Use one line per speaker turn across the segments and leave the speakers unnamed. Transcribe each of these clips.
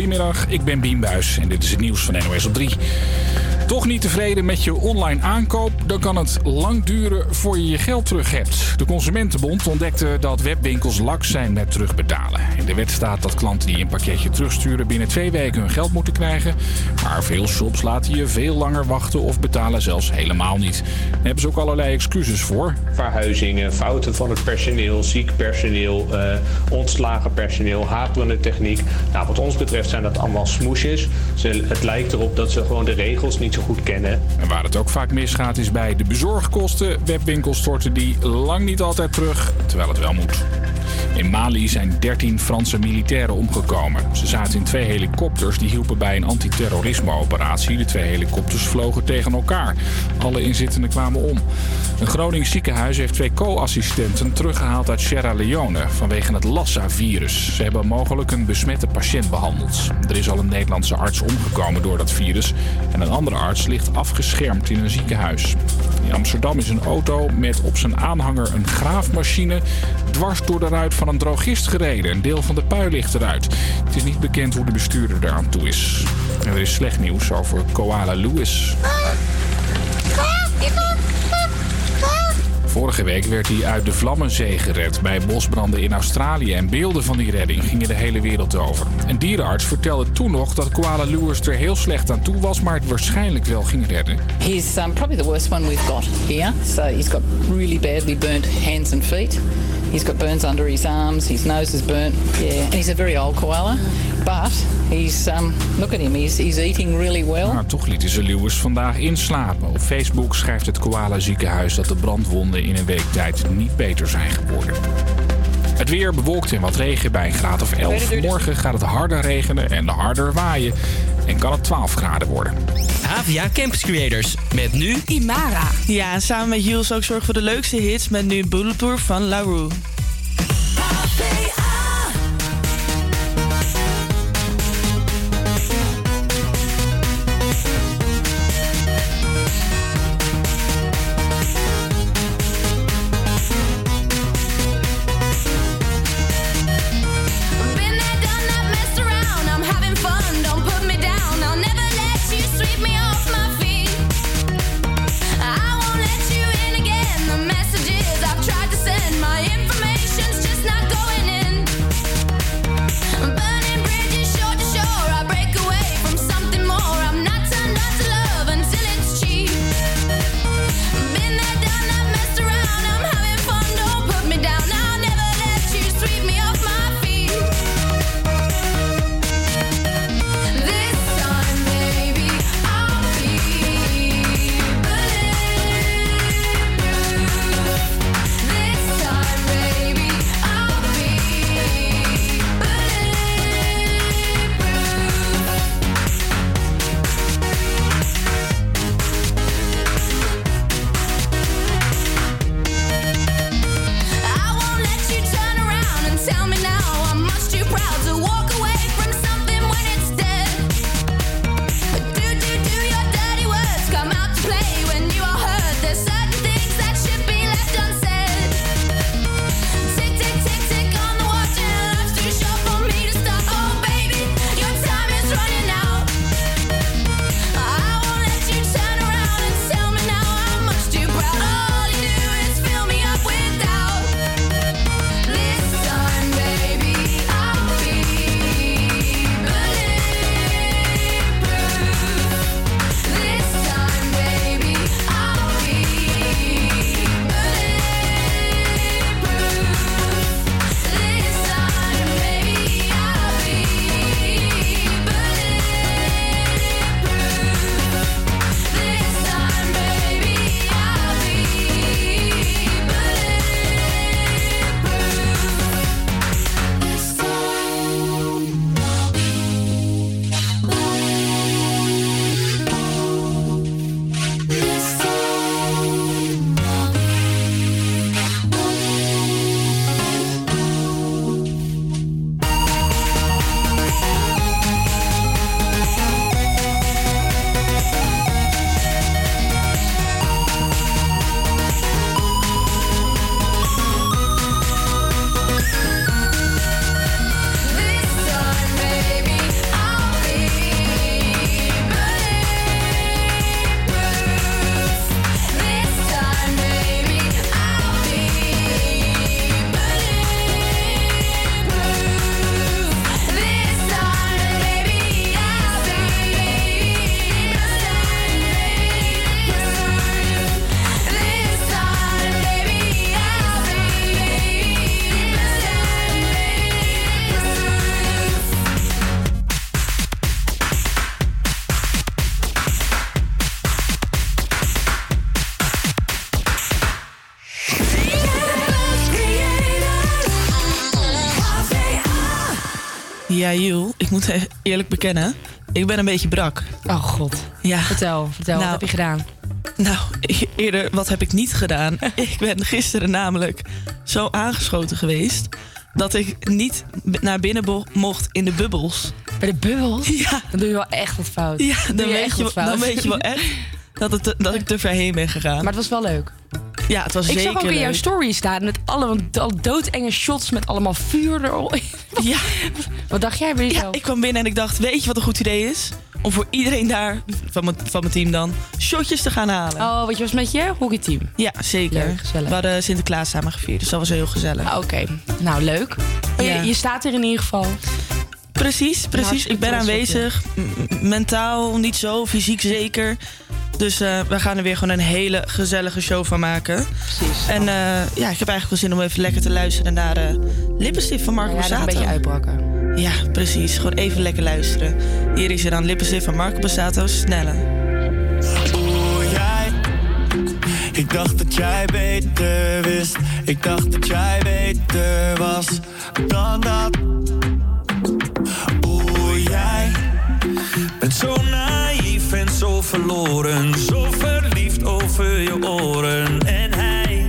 Goedemiddag, ik ben Bien Buis en dit is het nieuws van NOS op 3. Toch niet tevreden met je online aankoop? Dan kan het lang duren voor je je geld terug hebt. De Consumentenbond ontdekte dat webwinkels laks zijn met terugbetalen. In de wet staat dat klanten die een pakketje terugsturen binnen twee weken hun geld moeten krijgen. Maar veel shops laten je veel langer wachten of betalen zelfs helemaal niet. Daar hebben ze ook allerlei excuses voor.
Verhuizingen, fouten van het personeel, ziek personeel, uh, ontslagen personeel, haperende techniek. Nou, wat ons betreft zijn dat allemaal smoesjes. Het lijkt erop dat ze gewoon de regels niet zo goed kennen.
En waar het ook vaak misgaat is bij de bezorgkosten. Webwinkels storten die lang niet altijd terug, terwijl het wel moet. In Mali zijn 13 Franse militairen omgekomen. Ze zaten in twee helikopters die hielpen bij een antiterrorisme-operatie. De twee helikopters vlogen tegen elkaar. Alle inzittenden kwamen om. Een Gronings ziekenhuis heeft twee co-assistenten teruggehaald uit Sierra Leone vanwege het Lassa-virus. Ze hebben mogelijk een besmette patiënt behandeld. Er is al een Nederlandse arts omgekomen door dat virus en een andere arts ligt afgeschermd in een ziekenhuis. In Amsterdam is een auto met op zijn aanhanger een graafmachine dwars door de ruit van een drogist gereden. Een deel van de pui ligt eruit. Het is niet bekend hoe de bestuurder eraan toe is. Er is slecht nieuws over Koala Lewis. Vorige week werd hij uit de Vlammenzee gered bij bosbranden in Australië. En beelden van die redding gingen de hele wereld over. Een dierenarts vertelde toen nog dat Koala Lewis er heel slecht aan toe was, maar het waarschijnlijk wel ging redden.
He's um, probably the worst one we've got here. So he's got really badly burnt hands and feet. He's got burns under his arms, his nose is burnt. Yeah, and he's a very old koala. But he's, um, look at him, he's, he's eating really well.
Maar toch lieten ze Lewis vandaag inslapen. Op Facebook schrijft het koala ziekenhuis dat de brandwonden in een week tijd niet beter zijn geworden. Het weer bewolkt en wat regen bij een graad of 11. Morgen gaat het harder regenen en harder waaien. En kan het 12 graden worden.
Havia Campus Creators. Met nu
Imara.
Ja, en samen met Jules ook zorgen voor de leukste hits met nu Bulletproof van La moet e- eerlijk bekennen. Ik ben een beetje brak.
Oh god.
Ja.
Vertel, vertel.
Nou.
Wat heb je gedaan?
Nou, eerder, wat heb ik niet gedaan? ik ben gisteren namelijk zo aangeschoten geweest... dat ik niet naar binnen mocht in de bubbels.
Bij de bubbels?
Ja.
Dan doe je wel echt wat fout.
Ja, dan
je
weet, je,
wat
wel- dan weet je wel echt dat, het, dat ik te ver heen ben gegaan.
Maar het was wel leuk.
ja, het was
Ik
zeker
zag ook in jouw story staan met alle alle doodenge shots met allemaal vuur erop.
Ja,
Wat dacht jij bij
ja,
jezelf?
ik kwam binnen en ik dacht, weet je wat een goed idee is? Om voor iedereen daar, van mijn, van mijn team dan, shotjes te gaan halen.
Oh, wat je was met je hockeyteam.
Ja, zeker.
Leuk, gezellig.
We hadden Sinterklaas samen gevierd, dus dat was heel gezellig.
Ah, Oké, nou leuk.
Ja.
je, je staat er in ieder geval.
Precies, precies.
hartstikke
Ik ben aanwezig. Mentaal niet zo, fysiek zeker. Dus eh, we gaan er weer gewoon een hele gezellige show van maken.
Precies.
En eh, ja, ik heb eigenlijk wel zin om even lekker te luisteren naar de lippenstift van Marco
ja, dan een beetje uitbrakken.
Ja, precies. Gewoon even lekker luisteren. Hier is er dan lippenstift van Marco Borsato. Snelle.
Oeh, jij. Ik dacht dat jij beter wist. Ik dacht dat jij beter was dan dat. Oeh, jij. Bent zo en zo verloren. Zo verliefd over je oren. En hij.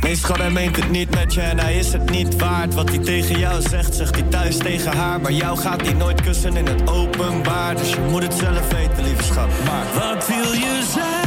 Nee, schat, hij meent het niet met je en hij is het niet waard. Wat hij tegen jou zegt, zegt hij thuis tegen haar. Maar jou gaat hij nooit kussen in het openbaar. Dus je moet het zelf weten, lieve schat. Maar wat wil je zijn?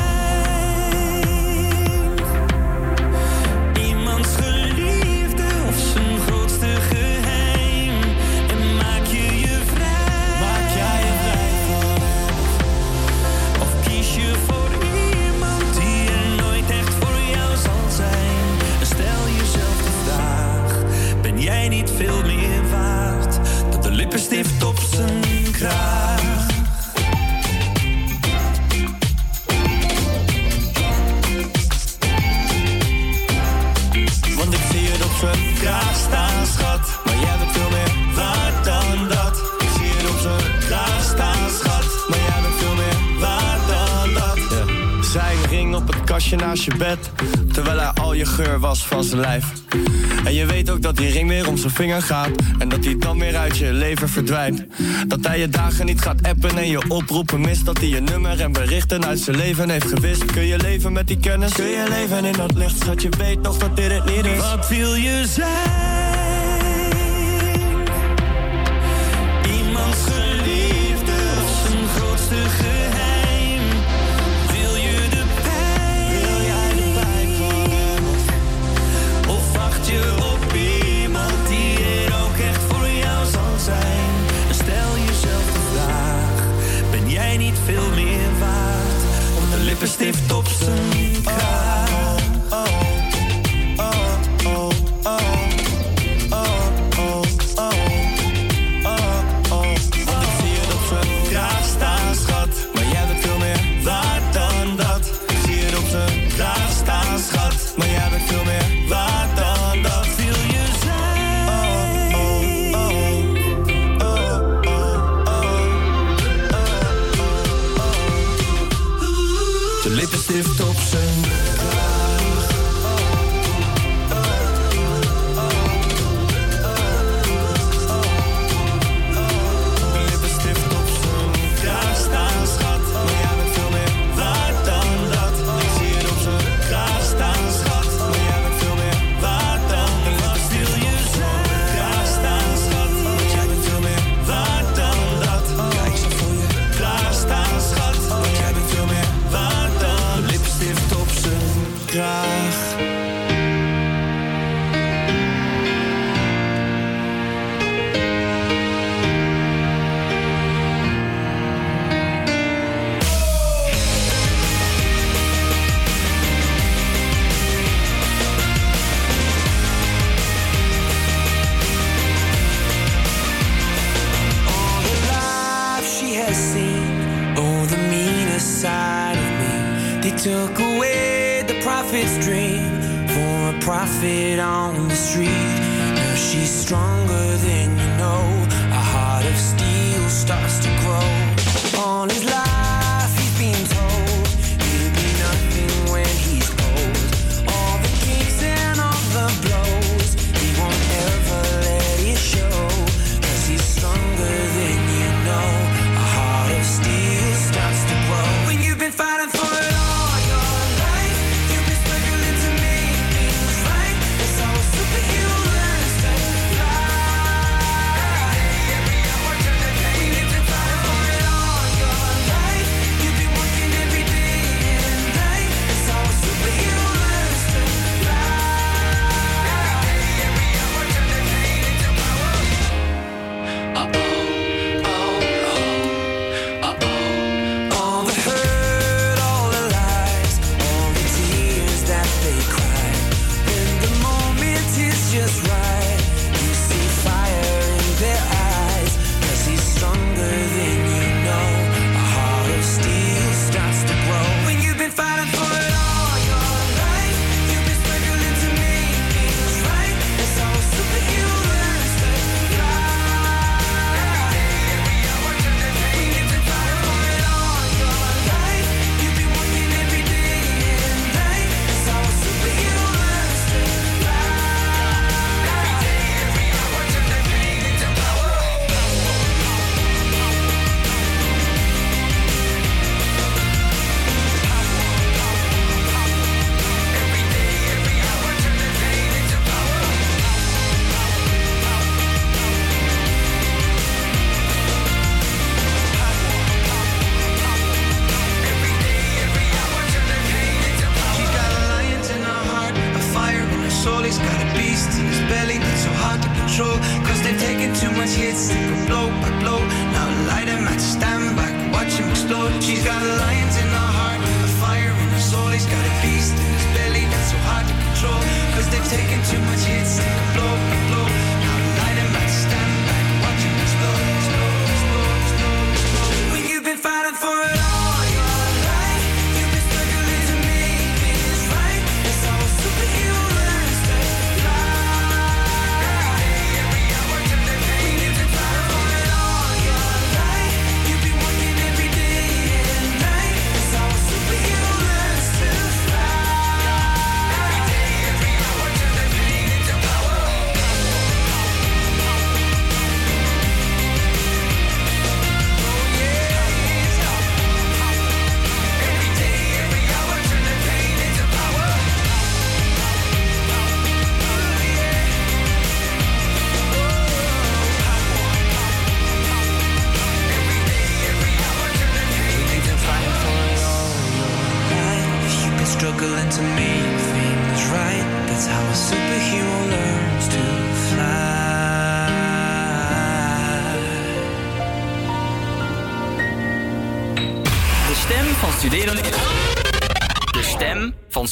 Gaat. En dat hij dan weer uit je leven verdwijnt. Dat hij je dagen niet gaat appen en je oproepen mist. Dat hij je nummer en berichten uit zijn leven heeft gewist. Kun je leven met die kennis? Kun je leven in dat licht? Schat, je weet nog dat dit het niet is. Wat wil je zijn?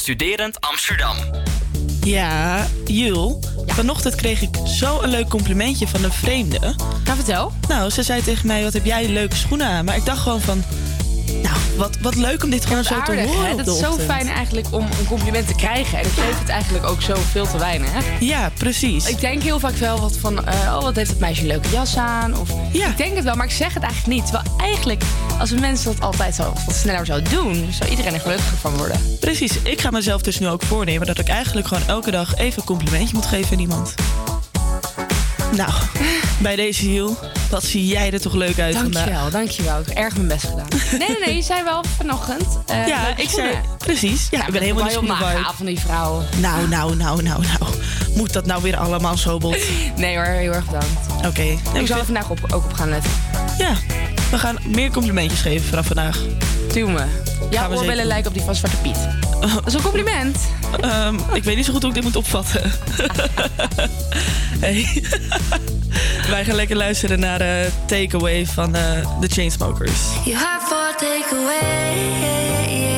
Studerend Amsterdam.
Ja, Jul. Vanochtend kreeg ik zo een leuk complimentje van een vreemde. Nou,
vertel.
Nou, ze zei tegen mij, wat heb jij leuke schoenen aan. Maar ik dacht gewoon van... Nou, wat, wat leuk om dit gewoon zo te horen
hè? Dat
de
is zo fijn eigenlijk om een compliment te krijgen. En ik geef het eigenlijk ook zo veel te weinig.
Ja, precies.
Ik denk heel vaak wel wat van... eh, oh, wat heeft het meisje een leuke jas aan? Of, Ik denk het wel, maar ik zeg het eigenlijk niet. Terwijl eigenlijk, als we mensen dat altijd zo wat sneller zouden doen... zou iedereen er gelukkiger van worden.
Precies, ik ga mezelf dus nu ook voornemen dat ik eigenlijk gewoon elke dag even een complimentje moet geven aan iemand. Nou, bij deze Jul, wat zie jij er toch leuk uit vandaag?
Dankjewel, dankjewel. Ik heb erg mijn best gedaan. Nee, nee, nee, je zei wel vanochtend. eh,
Ja, ik zei precies. Ja, ik ben helemaal niet
heel nagaaf van die vrouw.
Nou, nou, nou, nou, nou. Moet dat nou weer allemaal zo bot?
Nee hoor, heel erg bedankt.
Oké.
ik zal er vandaag op, ook op gaan letten.
Ja, we gaan meer complimentjes geven vanaf vandaag.
Doe me. Ja,
Gaan we
oorbellen
zeker
lijken op die van Zwarte Piet. Dat is een compliment.
Ehm, ik weet niet zo goed hoe ik dit moet opvatten. hey. Wij gaan lekker luisteren naar de Takeaway van eh, de Chainsmokers.
You have for takeaway. Yeah,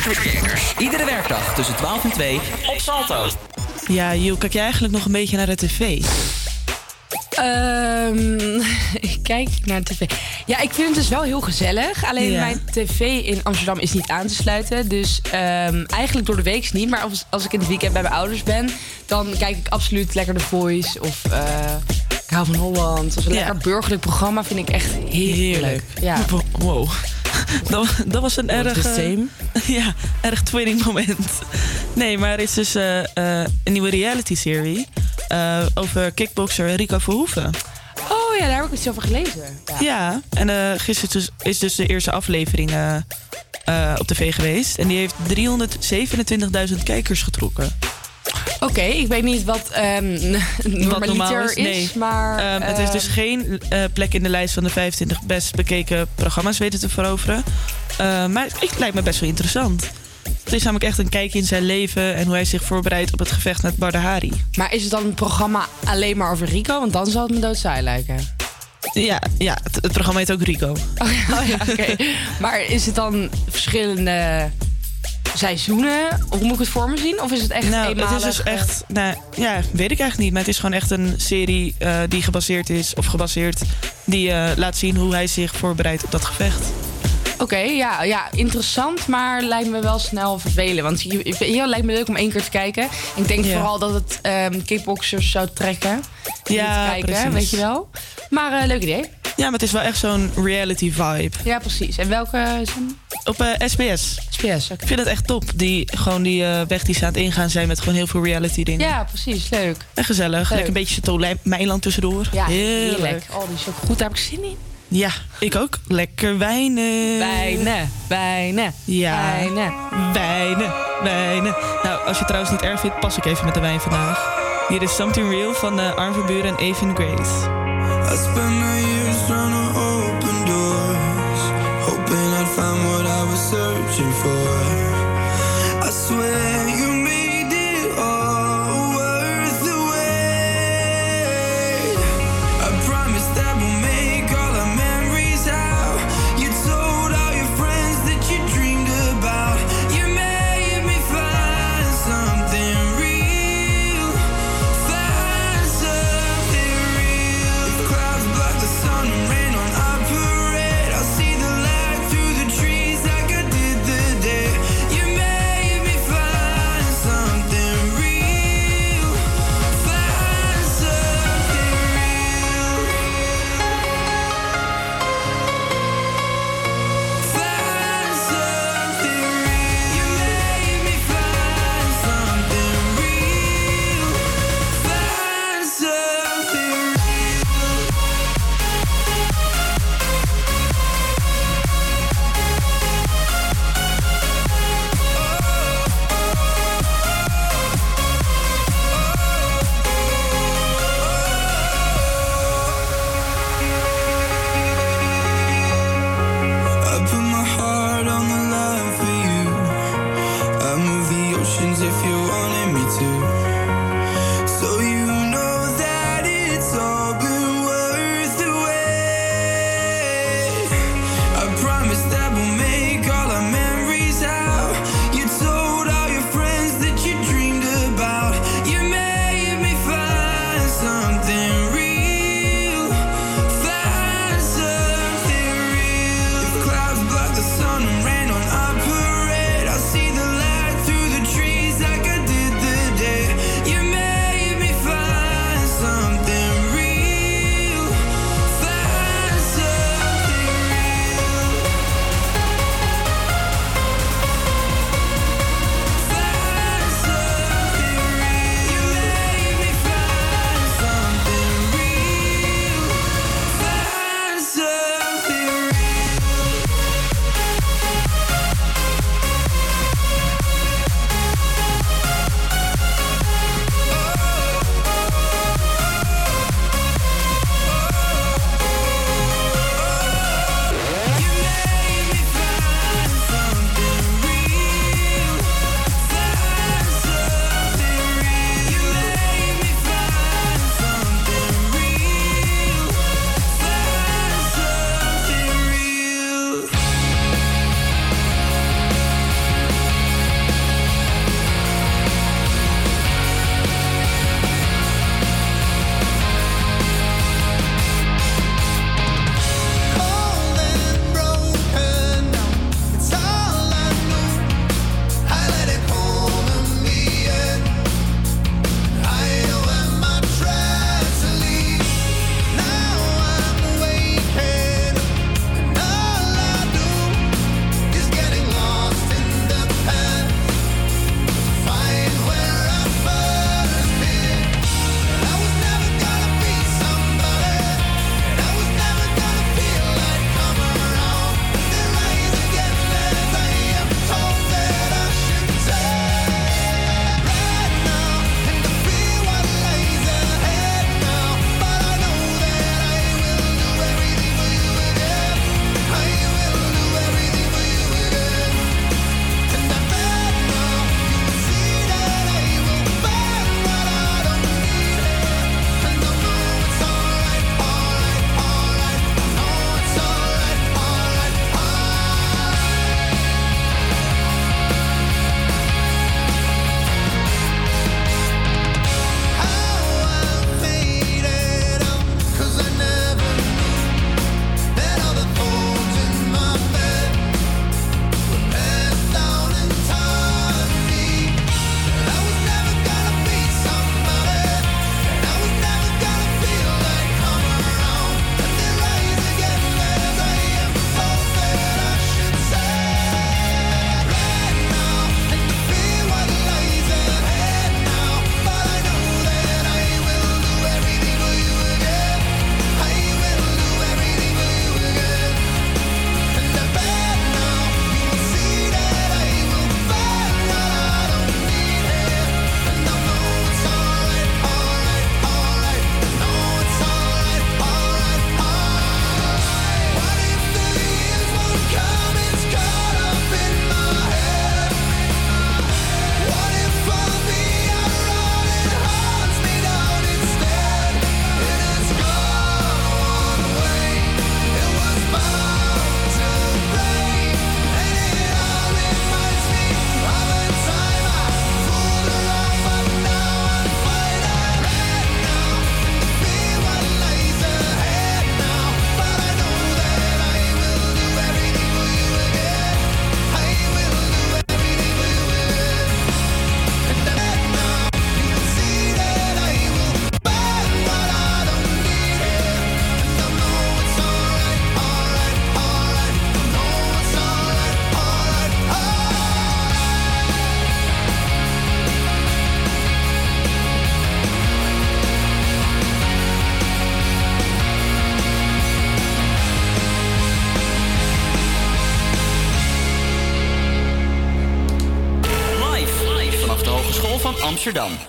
Campus Creators. Iedere werkdag tussen 12 en 2 op Salto.
Ja, Jiel, kijk jij eigenlijk nog een beetje naar de tv?
Ehm, ik kijk naar de tv. Ja, ik vind het dus wel heel gezellig. Alleen
Ja.
mijn tv in Amsterdam is niet aan te sluiten. Dus ehm, eigenlijk door de week niet. Maar als, als ik in het weekend bij mijn ouders ben... dan kijk ik absoluut lekker The Voice. Of eh, ik hou van Holland. Of een
Ja.
lekker burgerlijk programma vind ik echt heerlijk. Ja.
Wow. Dat, dat was een
What
erg... eh, ja, erg twinning moment. Nee, maar er is dus eh, eh, een nieuwe reality-serie... eh, over kickboxer Rico Verhoeven.
Oh ja, daar heb ik iets over gelezen. Ja.
Ja, en eh gisteren dus, is dus de eerste aflevering op tv geweest. En die heeft 327.000 kijkers getrokken.
Oké, ik weet niet wat ehm
Wat normaal
is, maar...
Ehm, het is
eh,
dus geen eh, plek in de lijst van de 25 best bekeken programma's weten te veroveren. Eh, maar het, lijkt me best wel interessant. Het is namelijk echt een kijkje in zijn leven en hoe hij zich voorbereidt op het gevecht met Bardahari.
Maar is het dan een programma alleen maar over Rico? Want dan zou het me doodsaai lijken.
Ja, ja het, het programma heet ook Rico.
Oh ja, oh ja, oké. Maar is het dan verschillende seizoenen? Of hoe moet ik het voor me zien? Of is het echt
Nou,
eenmalig?
het is dus
eh,
echt, nou ja, weet ik eigenlijk niet. Maar het is gewoon echt een serie eh, die gebaseerd is, of gebaseerd, die eh, laat zien hoe hij zich voorbereidt op dat gevecht.
Oké, ja, ja, interessant, maar lijkt me wel snel vervelen. Want heel lijkt me leuk om één keer te kijken. Ik denk
Ja.
vooral dat het ehm kickboxers zou trekken.
Ja,
het kijken,
precies.
weet je wel. Maar eh, leuk idee.
Ja, maar het is wel echt zo'n reality vibe.
Ja, precies. En welke is hem?
Op eh, SBS.
SBS.
Ik vind het echt top. Die, gewoon die eh, weg die ze aan het ingaan zijn met gewoon heel veel reality dingen.
Ja, precies. Leuk.
En gezellig.
Leuk.
Lekker een beetje Meiland tussendoor.
Ja,
Heerlijk.
heerlijk. Oh, die is ook goed. Daar heb ik zin in.
Ja, ik ook. Lekker wijnen.
Wijnen, wijnen,
Ja.
wijnen.
Wijnen, wijnen. Nou, als je het trouwens niet erg vindt, pas ik even met de wijn vandaag. Hier is Something Real van uh, Arm van Buren en Even Grace.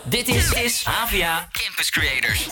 Dit is, is Campus Creators.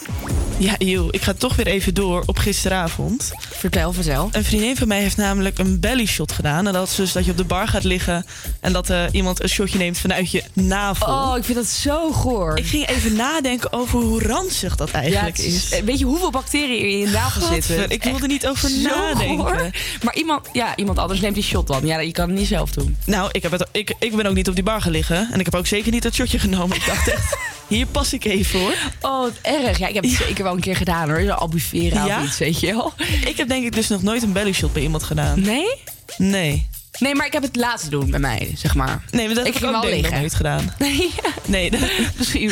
Ja, eeuw, ik ga toch weer even door op gisteravond.
Vertel, vertel.
Een vriendin van mij heeft namelijk een belly shot gedaan. En dat is dus dat je op de bar gaat liggen en dat eh, iemand een shotje neemt vanuit je navel.
Oh, ik vind dat zo goor.
Ik ging even nadenken over hoe ranzig dat eigenlijk
Ja, is-
is.
Weet je hoeveel bacteriën er in je navel zitten?
ik wilde er niet over nadenken.
goor. Maar iemand, ja, iemand anders neemt die shot dan. Ja, je kan het niet zelf doen.
Nou, ik, heb het, ik, ik ben ook niet op die bar gaan liggen. En ik heb ook zeker niet dat shotje genomen. Ik dacht echt, hier pas ik even hoor.
Oh, wat erg. Ja, ik heb het zeker wel een keer gedaan hoor. Zo Albufera
Ja?
of iets, weet je wel.
Ik heb denk ik dus nog nooit een belly shot bij iemand gedaan.
Nee?
Nee.
Nee, maar ik heb het laten doen bij mij, zeg maar.
Nee, maar dat
ik
heb ik ook denk nog nooit gedaan.
Nee, ja.
Nee, dat,
Misschien.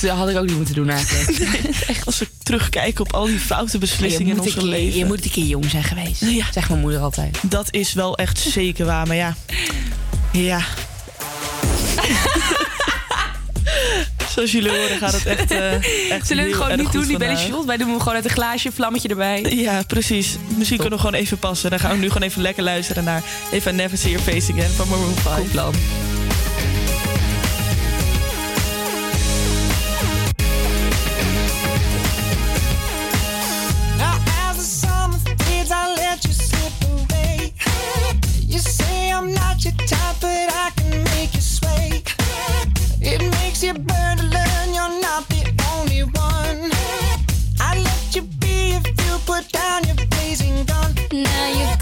Dat had ik ook niet moeten doen eigenlijk.
echt als we terugkijken op al die foute beslissingen in
een keer,
leven.
je moet een keer jong zijn geweest.
Ja.
Zegt mijn moeder altijd.
Dat is wel echt zeker waar, maar ja. Ja. Zoals jullie horen gaat het echt. eh echt
Zullen we het gewoon niet doen, die shot? Wij doen hem gewoon uit een glaasje, vlammetje erbij.
Ja, precies. Misschien kunnen we gewoon even passen. Dan gaan we nu gewoon even lekker luisteren naar If I Never See Your Face Again van Maroon 5.
Goed plan.
Now as the summer Now
you've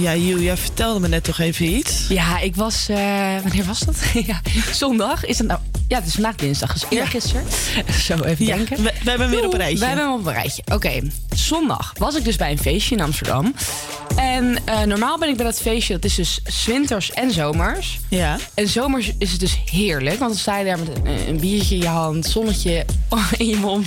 Ja, Joe, jij vertelde me net toch even iets.
Ja, ik was. eh, wanneer was dat? ja, zondag. Is het nou. Ja, het is vandaag dinsdag, dus eergisteren. Zo even
Ja,
denken.
we- we hebben hem weer op een rijtje.
We hebben hem op een rijtje. Oké, zondag was ik dus bij een feestje in Amsterdam. En eh, normaal ben ik bij dat feestje, dat is dus winters en zomers.
Ja.
En zomers is het dus heerlijk, want dan sta je daar met een, een biertje in je hand, zonnetje in je mond,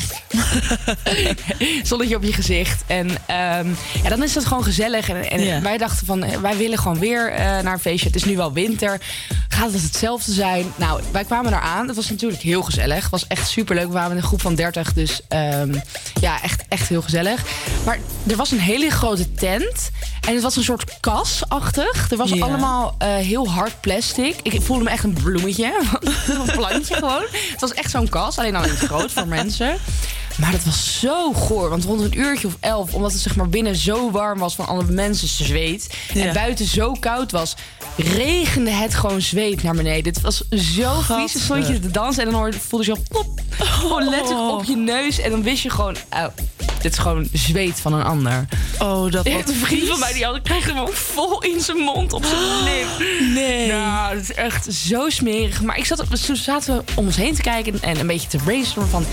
zonnetje op je gezicht. En ehm, ja, dan is het gewoon gezellig. En, wij dachten van, eh, wij willen gewoon weer eh, naar een feestje. Het is nu wel winter. Gaat het hetzelfde zijn? Nou, wij kwamen daar aan. Het was natuurlijk heel gezellig. Het was echt superleuk. We waren met een groep van 30, dus ehm, ja, echt, echt heel gezellig. Maar er was een hele grote tent. En het was een soort kasachtig. Er was allemaal eh, heel hard plastic. Ik voelde me echt een bloemetje. een plantje gewoon. Het was echt zo'n kas, alleen dan in het groot voor mensen. Maar dat was zo goor. Want rond een uurtje of elf, omdat het zeg maar binnen zo warm was van alle mensen zweet.
Ja.
En buiten zo koud was, regende het gewoon zweet naar beneden. Het was zo vies. Dan stond je te dansen en dan hoorde, voelde je zo plop. Gewoon letterlijk op je neus. En dan wist je gewoon, oh, dit is gewoon zweet van een ander.
Oh, dat wat
een vriend van mij die had, kreeg hem ook vol in zijn mond op zijn lip.
Nee.
Nou, dat is echt zo smerig. Maar ik zat, toen zaten we om ons heen te kijken en een beetje te brainstormen van...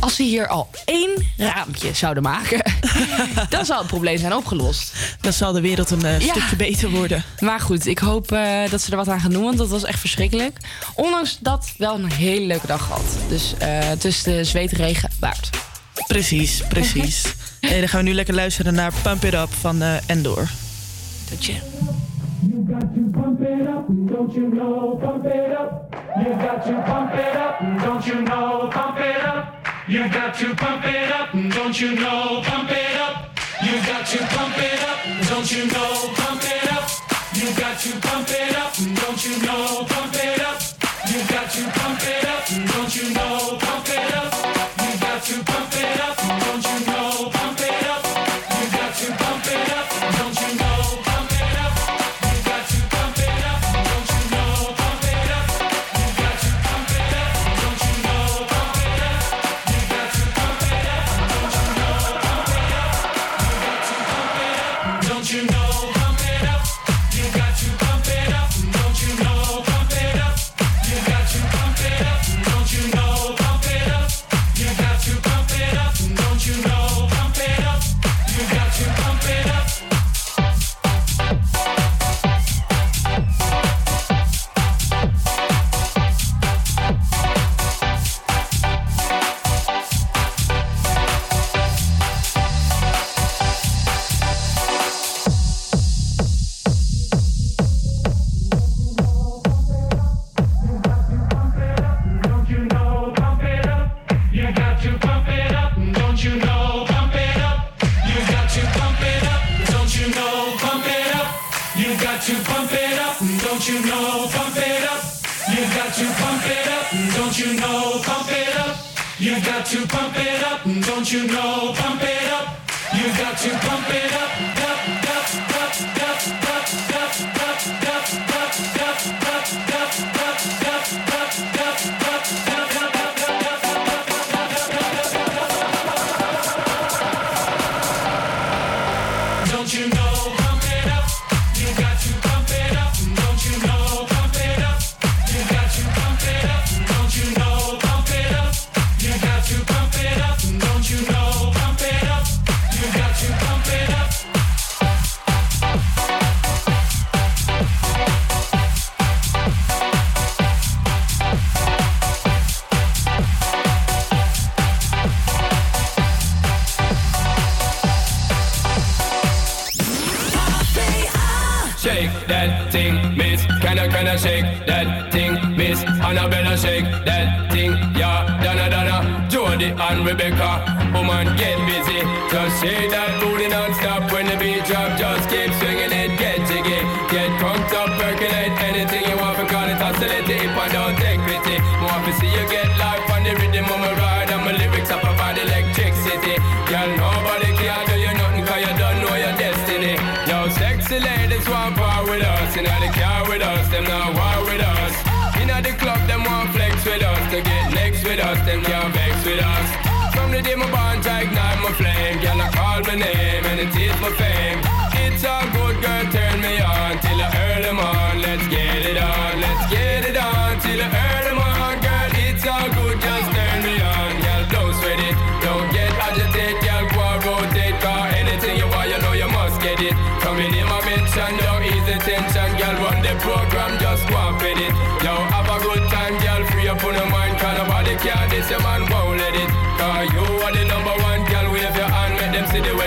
als we hier al één raampje zouden maken, dan zou het probleem zijn opgelost.
Dan zal de wereld een eh,
Ja.
stukje beter worden.
Maar goed, ik hoop eh, dat ze er wat aan gaan doen, want dat was echt verschrikkelijk. Ondanks dat wel een hele leuke dag gehad. Dus eh het is de zweetregen waard.
Precies, precies. en dan gaan we nu lekker luisteren naar Pump It Up van eh, Endor.
Tot je.
You got to pump it up, don't you know? Pump it up. You got to pump it up, don't you know? Pump it up. You got to pump it up, don't you know? Pump it up. You got to pump it up, don't you know? Pump it up. You got to pump it up, don't you know? Pump it up. You got to pump it up, don't you know? Pump it up. To pump it up,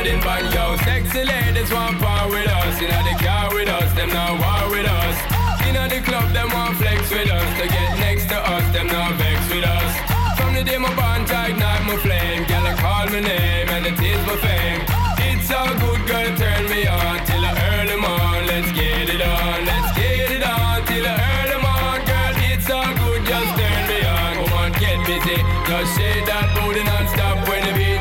the wedding. Yo, sexy ladies want part with us. Inna the car with us, them not war with us. Inna the club, them want flex with us. To get next to us, them not vex with us. From the day my bond, I ignite my flame. Girl, I call my name and it is my fame. It's all good, girl, turn me on till earn them on. Let's get it on, let's get it on till earn them on. Girl, it's all good, just turn me on. Come on, get busy, just shake that booty non-stop.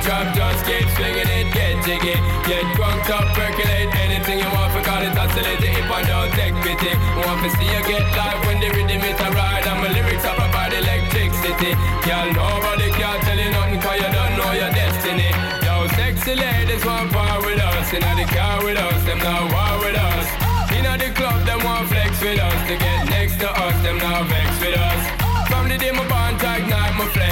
Drop, just keep swinging it, get jiggy. Get crunked up, percolate anything you want, forgot it, oscillate if I don't take pity. Want to see you get live when the rhythm it a ride. And my lyrics up about electricity. Girl, nobody can tell you nothing, cause you don't know your destiny. Yo, sexy ladies want part with us. Inna the car with us, them not war with us. Inna the club, them want flex with us. To get next to us, them not vex with us. From the day my bond, I ignite my flame.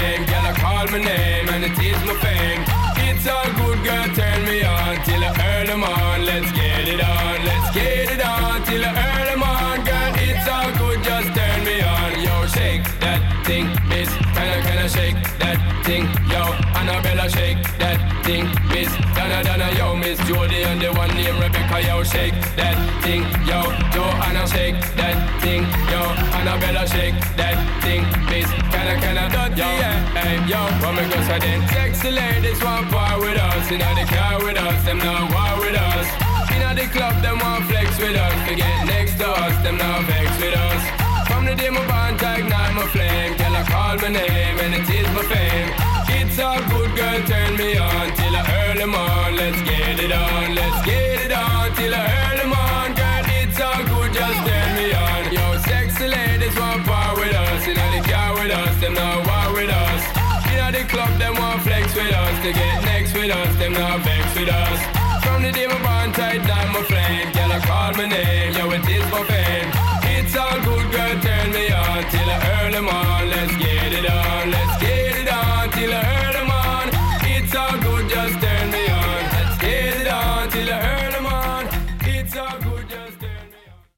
My name and it is my fame. It's all good, girl, turn me on till I earn them on. Let's get it on, let's get it on till I earn them on. Girl, it's all good, just turn me on. Yo, shake that thing, miss. Can I, can I shake that thing? Yo, Annabella, shake that thing, miss. Donna, Donna, yo, miss Jody and the one named Rebecca, yo, shake that thing. Yo, Joanna, shake that thing. Yo, Annabella, shake that thing, miss. Can I, can I, dirty, yeah, hey, yo, me go say then? Sexy ladies want part with us, inna the car with us, them not war with us. Inna the club, them want flex with us. To get next to us, them not vex with us. From the day my bond, I ignite my flame. Girl, I call my name and it is my fame. It's all good, girl, turn me on till I earn them on. Let's get it on, let's get it on till I earn them on. Girl, it's all good, just turn me on. Yo, sexy ladies want part with us. Inna the car with us, them not war with us. Inna the club, them want flex with us. To get next with us, them not vex with us. From the day my bond tight down my flame, girl, I call my name, yo, it is my fame. It's all good, girl, turn me on till I earn them on. Let's get it on, let's get It's all good, just turn me on. It's all just turn me on.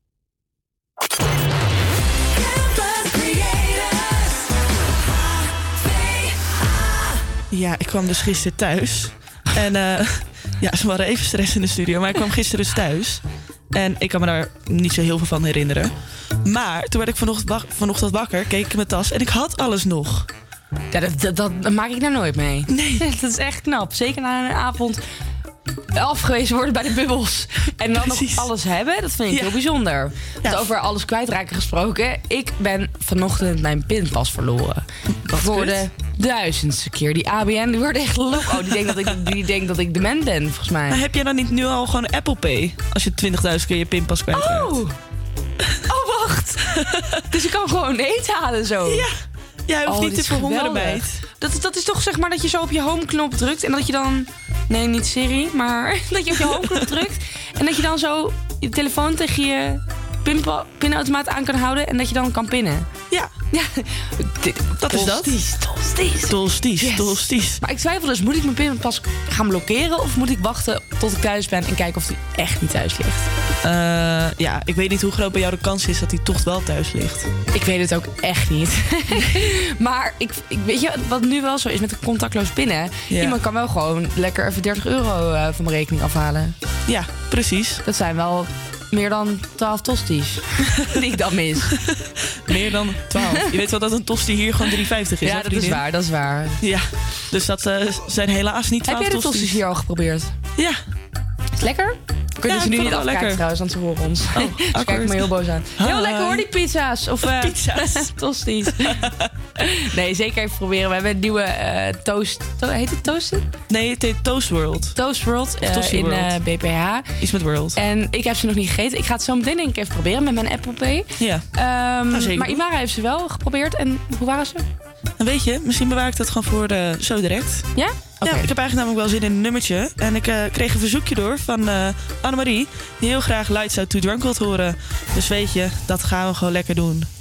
Ja, ik kwam dus gisteren thuis. En eh, ja, ze waren even stress in de studio. Maar ik kwam gisteren dus thuis. En ik kan me daar niet zo heel veel van herinneren. Maar toen werd ik vanochtend wakker, keek ik in mijn tas en ik had alles nog.
Ja, dat, dat, dat maak ik nou nooit mee. Nee. dat is echt knap. Zeker na een avond afgewezen worden bij de bubbels. En dan nog alles hebben, dat vind ik
Ja.
heel bijzonder. Want over alles kwijtraken gesproken. Ik ben vanochtend mijn pinpas verloren.
Wat
voor
kut.
de duizendste keer. Die ABN, die wordt echt lok. Oh, die denkt dat ik, die denkt dat ik dement ben, volgens mij.
Maar heb jij dan niet nu al gewoon Apple Pay? Als je 20.000 keer je pinpas kwijtraakt.
Oh! Oh, wacht! dus ik kan gewoon eten halen zo.
Ja. Jij hoeft
Oh,
niet te verhongeren
geweldig.
bij het.
Dat, dat is toch zeg maar dat je zo op je home-knop drukt en dat je dan... Nee, niet Siri, maar dat je op je home-knop drukt... en dat je dan zo je telefoon tegen je pinpa- pinautomaat aan kan houden... en dat je dan kan pinnen.
Ja.
Ja,
Dat is dat.
Tosties, tosties.
Tosties,
Yes. Maar ik twijfel dus, moet ik mijn pinpas gaan blokkeren... of moet ik wachten tot ik thuis ben en kijken of die echt niet thuis ligt?
Eh, ja, ik weet niet hoe groot bij jou de kans is dat hij toch wel thuis ligt.
Ik weet het ook echt niet. maar ik, ik, weet je wat nu wel zo is met de contactloos pinnen?
Ja.
Iemand kan wel gewoon lekker even 30 euro eh, van mijn rekening afhalen.
Ja, precies.
Dat zijn wel meer dan 12 tosties die ik dan mis.
Meer dan 12. Je weet wel dat een tosti hier gewoon 3,50 is.
ja,
hè,
dat is waar, dat is waar.
Ja, dus dat eh, zijn helaas niet 12
Heb jij de tosties hier al geprobeerd?
Ja.
Is lekker? Kun je
Ja,
ze nu niet afkijken
lekker.
trouwens, want ze horen ons.
Oh,
ze kijken
awkward.
me heel boos aan. Heel
Hi.
lekker hoor, die pizza's. Of eh,
Pizza's.
tosties. nee, zeker even proberen. We hebben een nieuwe eh, toast... To heet het toasten?
Nee, het heet Toast World.
Toast World eh, in
World.
eh, BPH.
Iets met World.
En ik heb ze nog niet gegeten. Ik ga het zo meteen denk ik even proberen met mijn Apple Pay.
Ja. Nou, zeker
maar. Imara heeft ze wel geprobeerd. En hoe waren ze?
En weet je, misschien bewaar ik dat gewoon voor de, zo direct.
Ja?
Ja, ik heb eigenlijk namelijk wel zin in een nummertje. En ik eh, kreeg een verzoekje door van eh Annemarie. Die heel graag Lights Out to Drunk wilt horen. Dus weet je, dat gaan we gewoon lekker doen.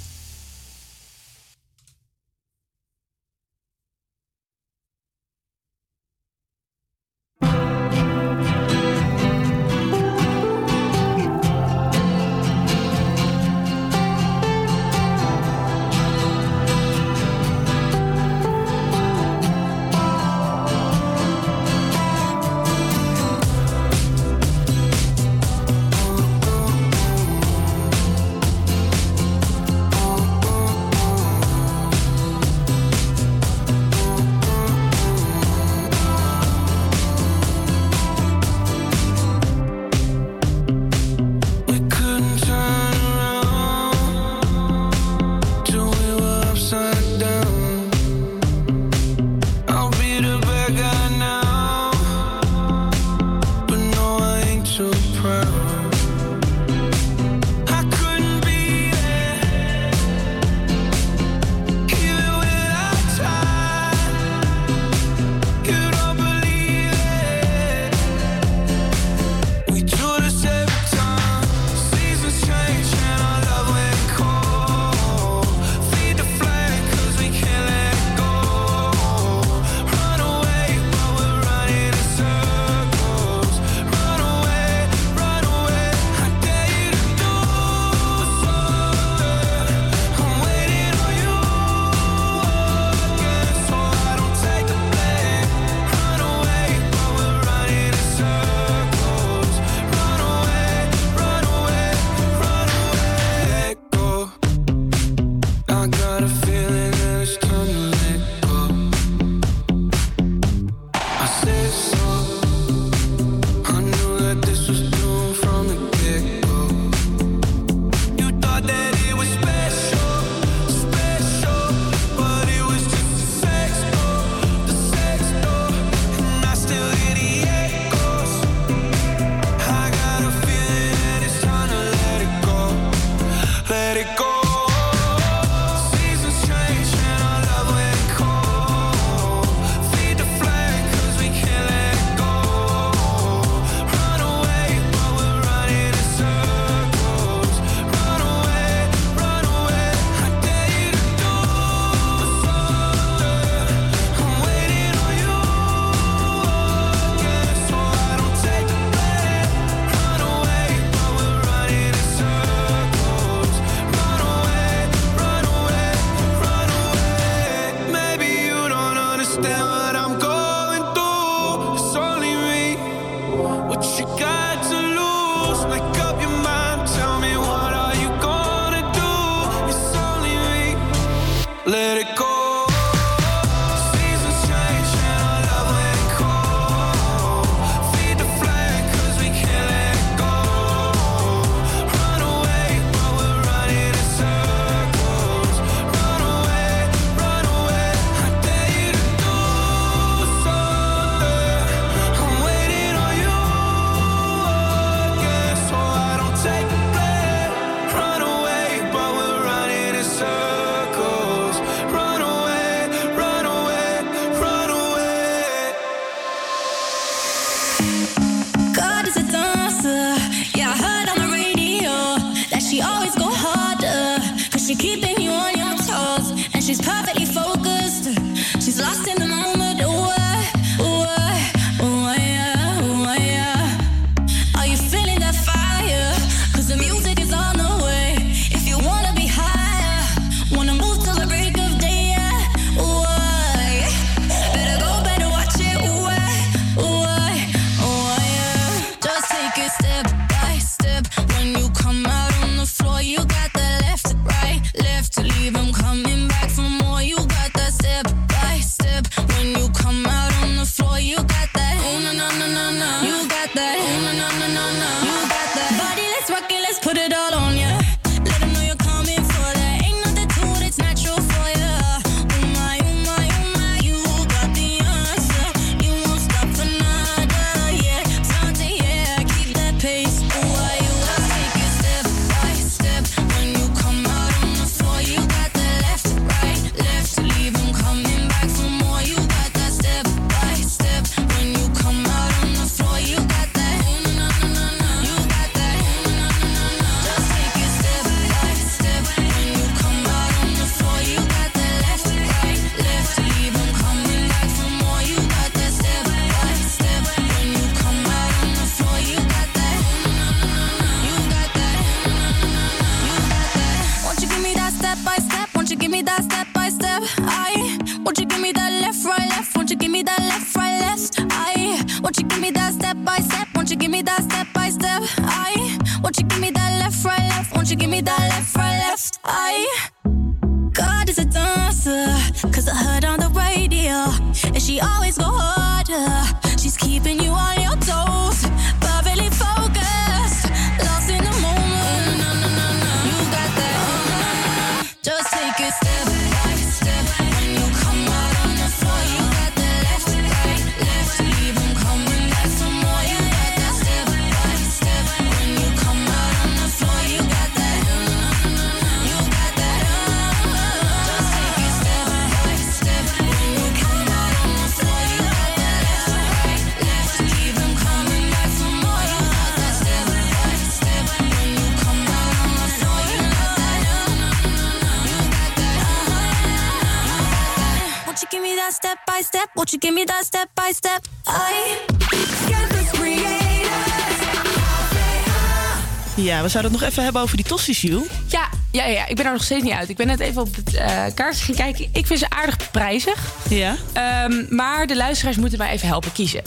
we zouden het nog even hebben over die tossies, Jules.
Ja, ja, ja, ik ben er nog steeds niet uit. Ik ben net even op het uh, kaartje gaan kijken. Ik vind ze aardig prijzig.
Ja.
Ehm, maar de luisteraars moeten mij even helpen kiezen.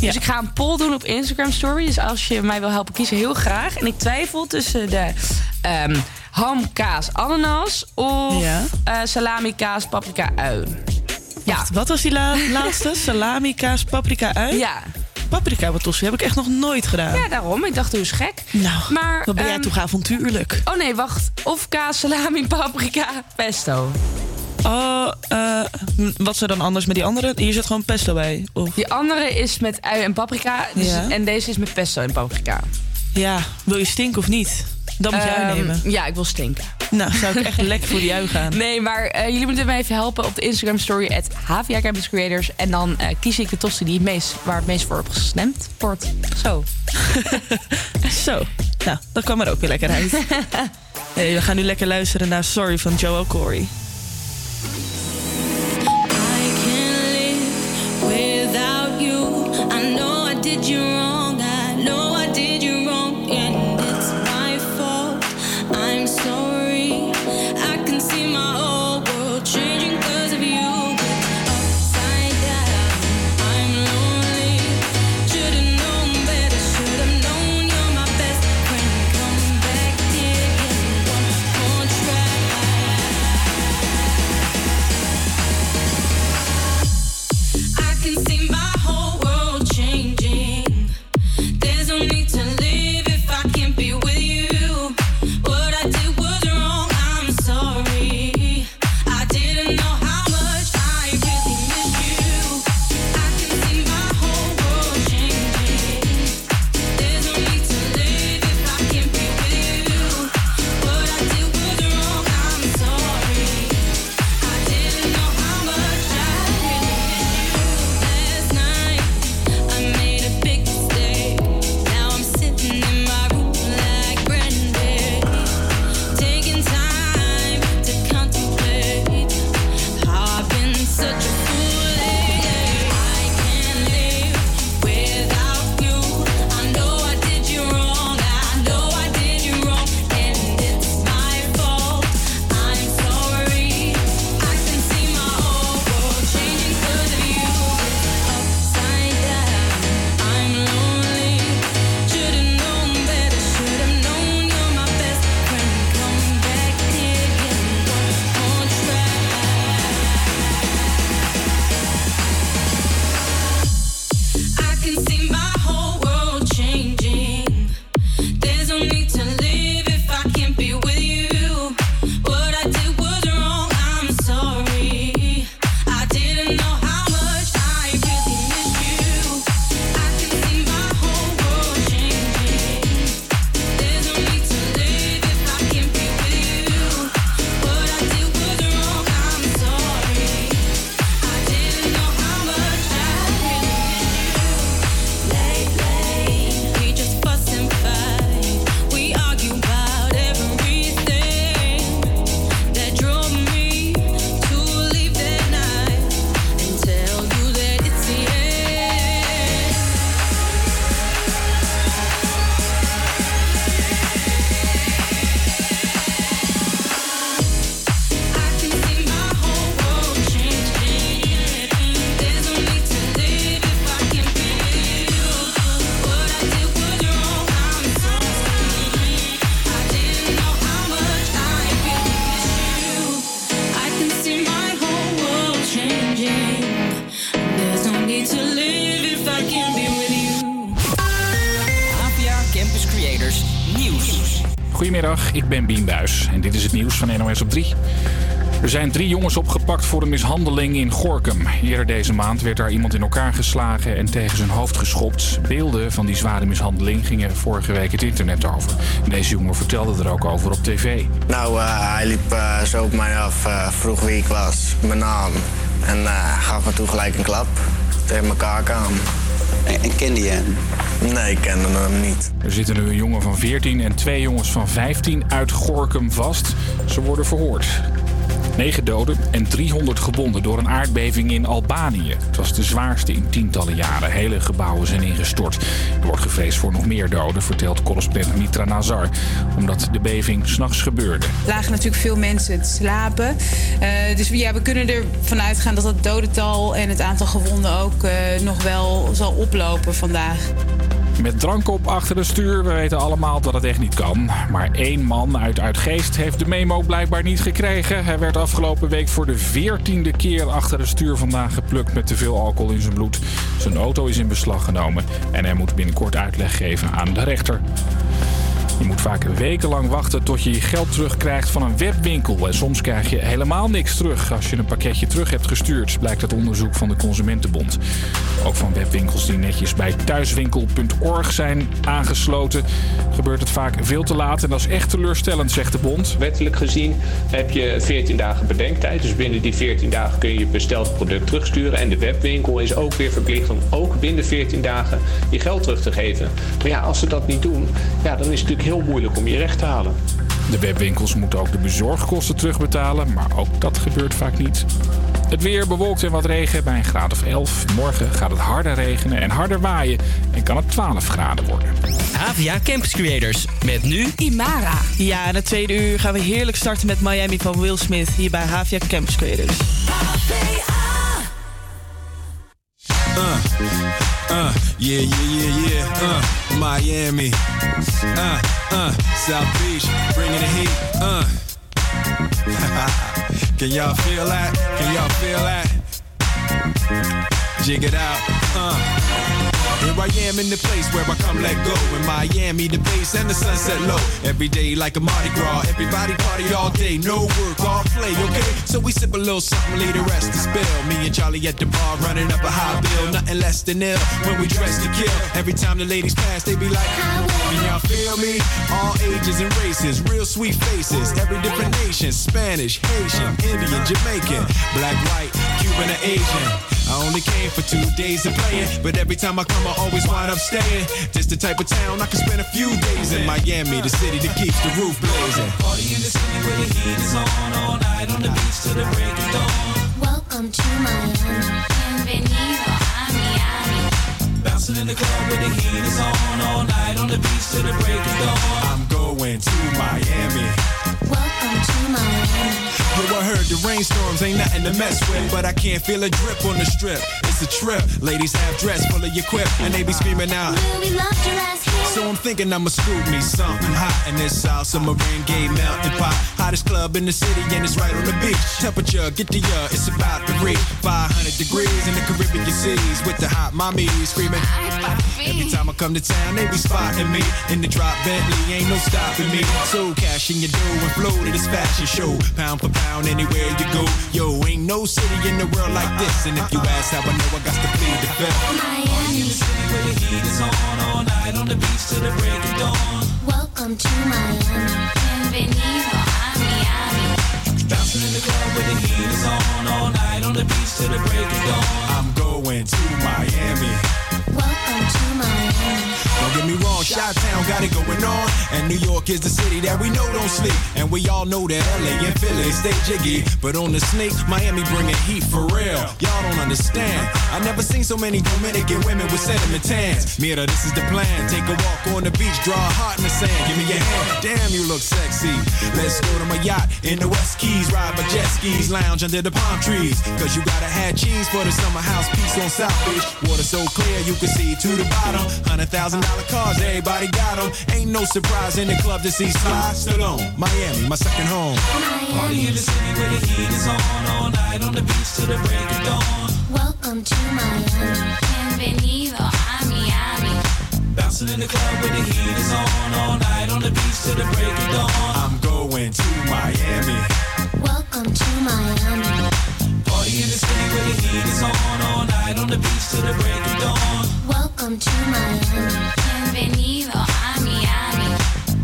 Dus ik ga een poll doen op Instagram Story. Dus als je mij wil helpen kiezen, heel graag. En ik twijfel tussen de ehm, um, ham, kaas, ananas of
ja.
Eh, salami, kaas, paprika, ui.
Ja. Wat was die laatste? salami, kaas, paprika, ui?
Ja.
Paprika wat tossie heb ik echt nog nooit gedaan.
Ja, daarom. Ik dacht, hoe is gek?
Nou,
maar,
wat ben jij
ehm,
toch avontuurlijk.
Oh nee, wacht. Of kaas, salami, paprika, pesto.
Oh, uh, wat zou dan anders met die andere? Hier zit gewoon pesto bij. Of?
Die andere is met ui en paprika. Dus. En deze is met pesto en paprika.
Ja, wil je stinken of niet? Dan moet jij
ehm,
nemen.
Ja, ik wil stinken.
Nou, zou ik echt lekker voor jou gaan.
Nee, maar eh, jullie moeten mij even helpen op de Instagram story at En dan eh, kies ik de tosti die het meest, waar het meest voor op gestemd wordt. Zo.
Zo. Nou, dat kwam er ook weer lekker uit. we gaan nu lekker luisteren naar Sorry van Joe Corey.
I can live without you. I know I did you wrong.
Zijn drie jongens opgepakt voor een mishandeling in Gorkum. Eerder deze maand werd daar iemand in elkaar geslagen en tegen zijn hoofd geschopt. Beelden van die zware mishandeling gingen vorige week het internet over. Deze jongen vertelde er ook over op tv.
Nou, eh, hij liep eh, zo op mij af, eh, vroeg wie ik was, mijn naam. En eh, gaf me toen gelijk een klap tegen mijn kaak aan. En, kende je hem? Nee, ik kende hem niet.
Er zitten nu een jongen van 14 en twee jongens van 15 uit Gorkum vast. Ze worden verhoord. 9 doden en 300 gewonden door een aardbeving in Albanië. Het was de zwaarste in tientallen jaren. Hele gebouwen zijn ingestort. Er wordt gevreesd voor nog meer doden, vertelt correspondent Mitra Nazar. Omdat de beving s'nachts gebeurde.
lagen natuurlijk veel mensen te slapen. Eh, dus ja, we kunnen ervan uitgaan dat het dodental en het aantal gewonden ook eh, nog wel zal oplopen vandaag.
Met drank op achter het stuur, we weten allemaal dat het echt niet kan. Maar één man uit Uitgeest heeft de memo blijkbaar niet gekregen. Hij werd afgelopen week voor de veertiende keer achter het stuur vandaag geplukt met te veel alcohol in zijn bloed. Zijn auto is in beslag genomen en hij moet binnenkort uitleg geven aan de rechter. Je moet vaak wekenlang wachten tot je je geld terugkrijgt van een webwinkel. En soms krijg je helemaal niks terug als je een pakketje terug hebt gestuurd, blijkt uit onderzoek van de Consumentenbond. Ook van webwinkels die netjes bij thuiswinkel.org zijn aangesloten, gebeurt het vaak veel te laat. En dat is echt teleurstellend, zegt de bond.
Wettelijk gezien heb je 14 dagen bedenktijd. Dus binnen die 14 dagen kun je je besteld product terugsturen. En de webwinkel is ook weer verplicht om ook binnen 14 dagen je geld terug te geven. Maar ja, als ze dat niet doen, ja, dan is het natuurlijk heel moeilijk om je recht te halen.
De webwinkels moeten ook de bezorgkosten terugbetalen, maar ook dat gebeurt vaak niet. Het weer bewolkt en wat regen bij een graad of 11. Morgen gaat het harder regenen en harder waaien en kan het 12 graden worden.
Havia Campus Creators met nu
Imara. Ja, in het tweede uur gaan we heerlijk starten met Miami van Will Smith hier bij Havia Campus Creators.
Uh, uh, yeah, yeah, yeah, yeah. Uh, Miami. Uh, uh, South Beach, bringing the heat. Uh. Can y'all feel that? Can y'all feel that? Jig it out. Uh. Here I am in the place where I come let go. In Miami, the base and the sunset low. Every day like a Mardi Gras. Everybody party all day. No work, all play, okay? So we sip a little something, leave the rest to spill. Me and Charlie at the bar running up a high bill. Nothing less than ill when we dress to kill. Every time the ladies pass, they be like, Can y'all feel me? All ages and races, real sweet faces. Every different nation Spanish, Haitian, Indian, Jamaican, black, white, Cuban, or Asian. I only came for two days of playing, but every time I come, I always wind up staying. Just the type of town I can spend a few days in. Miami, the city that keeps the roof blazing.
Party in the city where the heat is on all night on the beach till the break of dawn.
Welcome to Miami. Bienvenido a Miami.
Bouncing in the club where the heat is on all night on the beach till the break of dawn.
I'm going to Miami.
Welcome to Miami.
Yo, I heard the rainstorms ain't nothing to mess with, but I can't feel a drip on the strip. It's a trip. Ladies have dress full of your quip, and they be screaming out.
We love your ass.
So I'm thinking I'ma scoop me something hot in this South Submarine Gay Mountain Pot. Hottest club in the city, and it's right on the beach. Temperature, get the uh, it's about to reach 500 degrees in the Caribbean seas with the hot mommy screaming. Every time I come to town, they be spotting me in the drop Bentley, ain't no stopping me. So cash in your dough and flow to this fashion show, pound for pound anywhere you go. Yo, ain't no city in the world like this, and if you ask how I know, I got to plead the fifth.
In the city where the heat is on all night on the beach till the break of dawn.
Welcome to Miami. Bienvenido a Miami.
Bouncing in the club where the heat is on all night on the beach till the break of dawn.
I'm going to Miami.
Welcome to Miami.
Don't get me wrong, Chi Town got it going on. And New York is the city that we know don't sleep. And we all know that LA and Philly stay jiggy. But on the snake, Miami bringing heat for real. Y'all don't understand. I never seen so many Dominican women with sentiment tans. Mira, this is the plan. Take a walk on the beach, draw a heart in the sand. Give me your hand. Damn, you look sexy. Let's go to my yacht in the West Keys. Ride my jet skis, lounge under the palm trees. Cause you gotta have cheese for the summer house piece on South Beach. Water so clear you can see to the bottom. Hundred thousand dollar cars, everybody got them. Ain't no surprise in the club to see Sly Stallone. Miami, my second home.
Party in the city where the heat is on all night on the beach till the break of dawn.
Welcome to Miami. Bienvenido a Miami.
Bouncing in the club where the heat is on. All night on the beach till the break of dawn.
I'm going to Miami.
Welcome to Miami.
Party in the city where the heat is on. All night on the beach till the break of dawn.
Welcome to Miami. Bienvenido a Miami.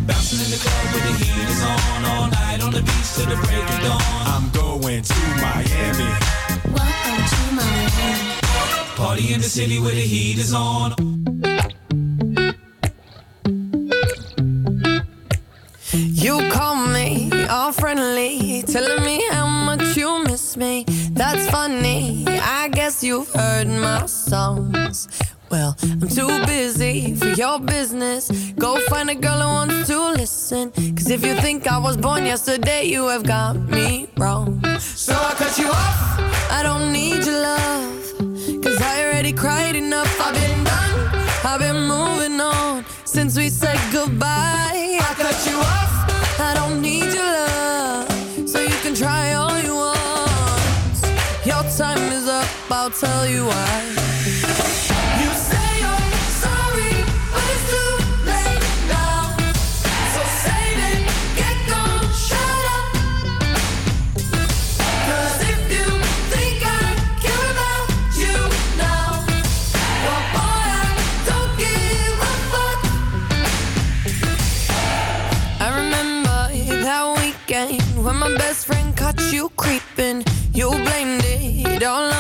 Bouncing in the club where the heat is on. All night on the beach till the break of dawn.
I'm going to Miami.
Welcome to Miami.
Party in the city where the heat is on.
You call me all friendly, telling me how much you miss me. That's funny. I guess you've heard my songs. Well, I'm too busy for your business. Go find a girl who wants to listen. Cause if you think I was born yesterday, you have got me wrong. So I cut you off. I don't need your love. Cause I already cried enough. I've been done. I've been moving on since we said goodbye. I cut you off. I don't need your love. I remember that weekend when my best friend caught you creeping. You blamed it all on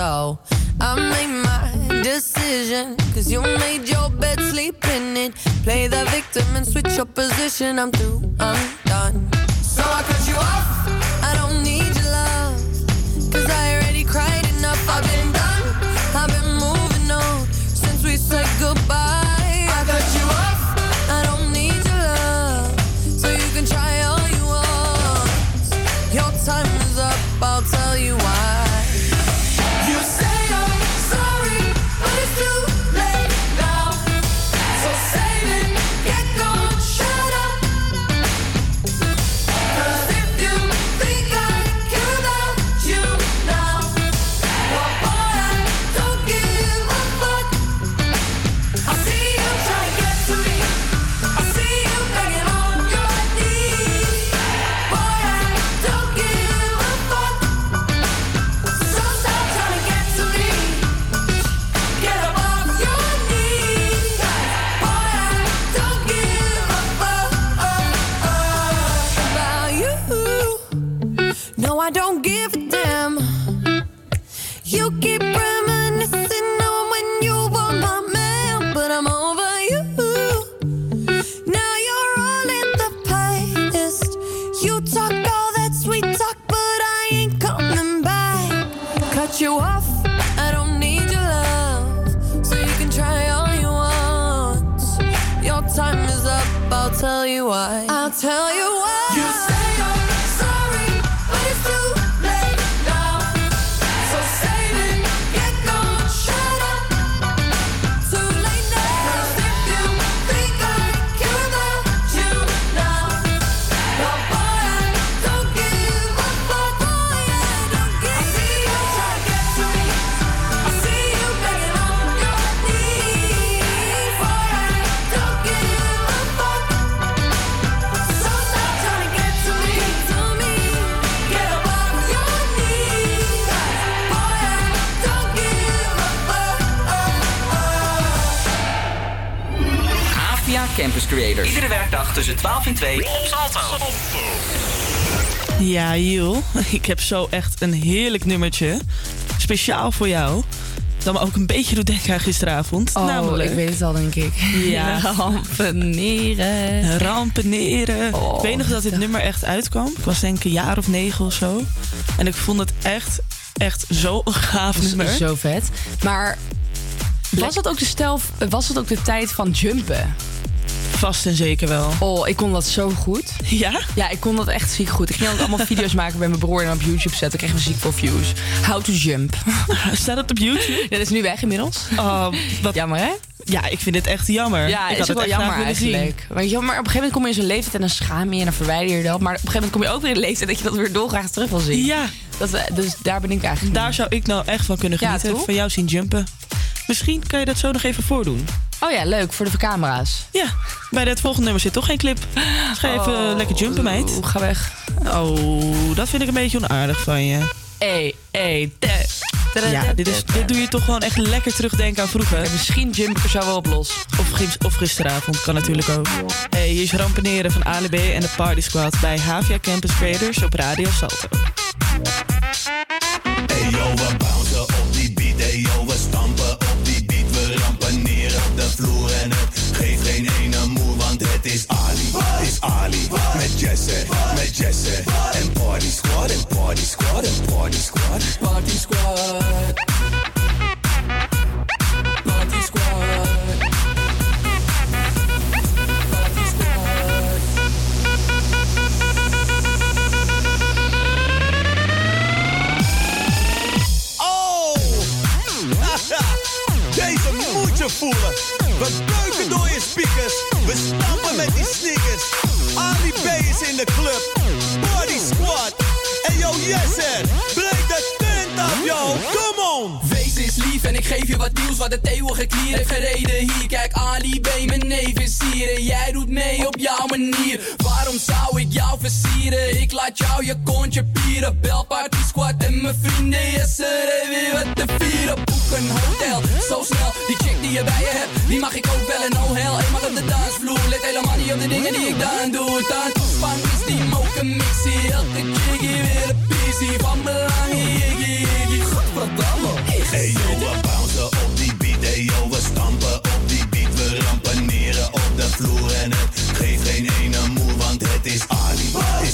So I made my decision. Cause you made your bed, sleep in it. Play the victim and switch your position. I'm through, I'm done. So I cut you off. I don't need your love. Cause I already cried enough. I've been done. Don't give a damn. You keep reminiscing on when you were my man, but I'm over you. Now you're all in the past. You talk all that sweet talk, but I ain't coming back. Cut you off. I don't need your love, so you can try all you want. Your time is up. I'll tell you why. I'll tell. You
tussen 12 en 2 op Salto.
Ja, Jiel, ik heb zo echt een heerlijk nummertje. Speciaal voor jou. Dat me ook een beetje doet denken aan gisteravond.
Oh,
Namelijk,
ik weet het al, denk ik.
Ja.
Rampeneren.
Rampeneren.
Oh,
ik weet nog dat dit nummer echt uitkwam. Ik was denk ik een jaar of negen of zo. En ik vond het echt, echt zo een gaaf nummer.
Zo vet. Maar was het ook de stel, was het ook de tijd van jumpen?
Vast en zeker wel.
Oh, ik kon dat zo goed.
Ja?
Ja, ik kon dat echt ziek goed. Ik ging ook allemaal video's maken bij mijn broer en op YouTube zetten. Ik kreeg we ziek veel views. How to jump.
Staat het op YouTube?
Ja, dat is nu weg inmiddels.
Oh, wat...
Jammer, hè?
Ja, ik vind dit echt jammer.
Ja,
ik
het is ook wel jammer eigenlijk. Weet je, wel, maar op een gegeven moment kom je in zo'n leeftijd en dan schaam je en dan verwijder je dat. Maar op een gegeven moment kom je ook weer in een leeftijd dat je dat weer dolgraag terug wil zien.
Ja.
Dat, we- dus daar ben ik eigenlijk
Daar zou ik nou echt van kunnen
Ja,
genieten.
toch?
van jou zien jumpen. Misschien kan je dat zo nog even voordoen.
Oh ja, leuk voor de camera's.
Ja, bij het volgende nummer zit toch geen clip. Dus ga even
Oh.
lekker jumpen, meid.
Ga weg.
Oh, dat vind ik een beetje onaardig van je.
Hey, hey, te- tada-
Ja, dit, is, dit doe je toch gewoon echt lekker terugdenken aan vroeger.
misschien jump ik er zo wel op los.
Of, of gisteravond, kan natuurlijk ook. Hey, hier is Rampeneren van Ali B en de Party Squad bij Havia Campus Creators op Radio Salto.
Hey yo, Met Jesse, met Jesse. En Party Squad, en Party Squad, en Party Squad. Party Squad. Party Squad. Party Squad.
Oh! Deze moet voelen. We buiken door je speakers. We stampen met die sneakers. Ali B is in de club. Party Squad. En yo, yes, er. Breek de tent af, yo. Come on.
Wees eens lief en ik geef je wat nieuws wat het eeuwige klier heeft gereden hier. Kijk, Ali B, mijn neef is hier en jij doet mee op jouw manier. Waarom zou ik jou versieren? Ik laat jou je kontje pieren. Bel Party Squad en mijn vrienden, yes, er is weer wat te vieren. Een hotel, zo snel. Die chick die je bij je hebt, die mag ik ook wel en oh hell. Eenmaal op de dansvloer, let helemaal niet op de dingen die ik dan doe. Dan toespan is die moken mixie. Elke hier weer een pissie van belang. Iggy, iggy, godverdamme.
Hey yo, we bouncen op die beat. Hey yo, we stampen op die beat. We rampaneren op de vloer en het geeft geen ene moe, want het is Ali.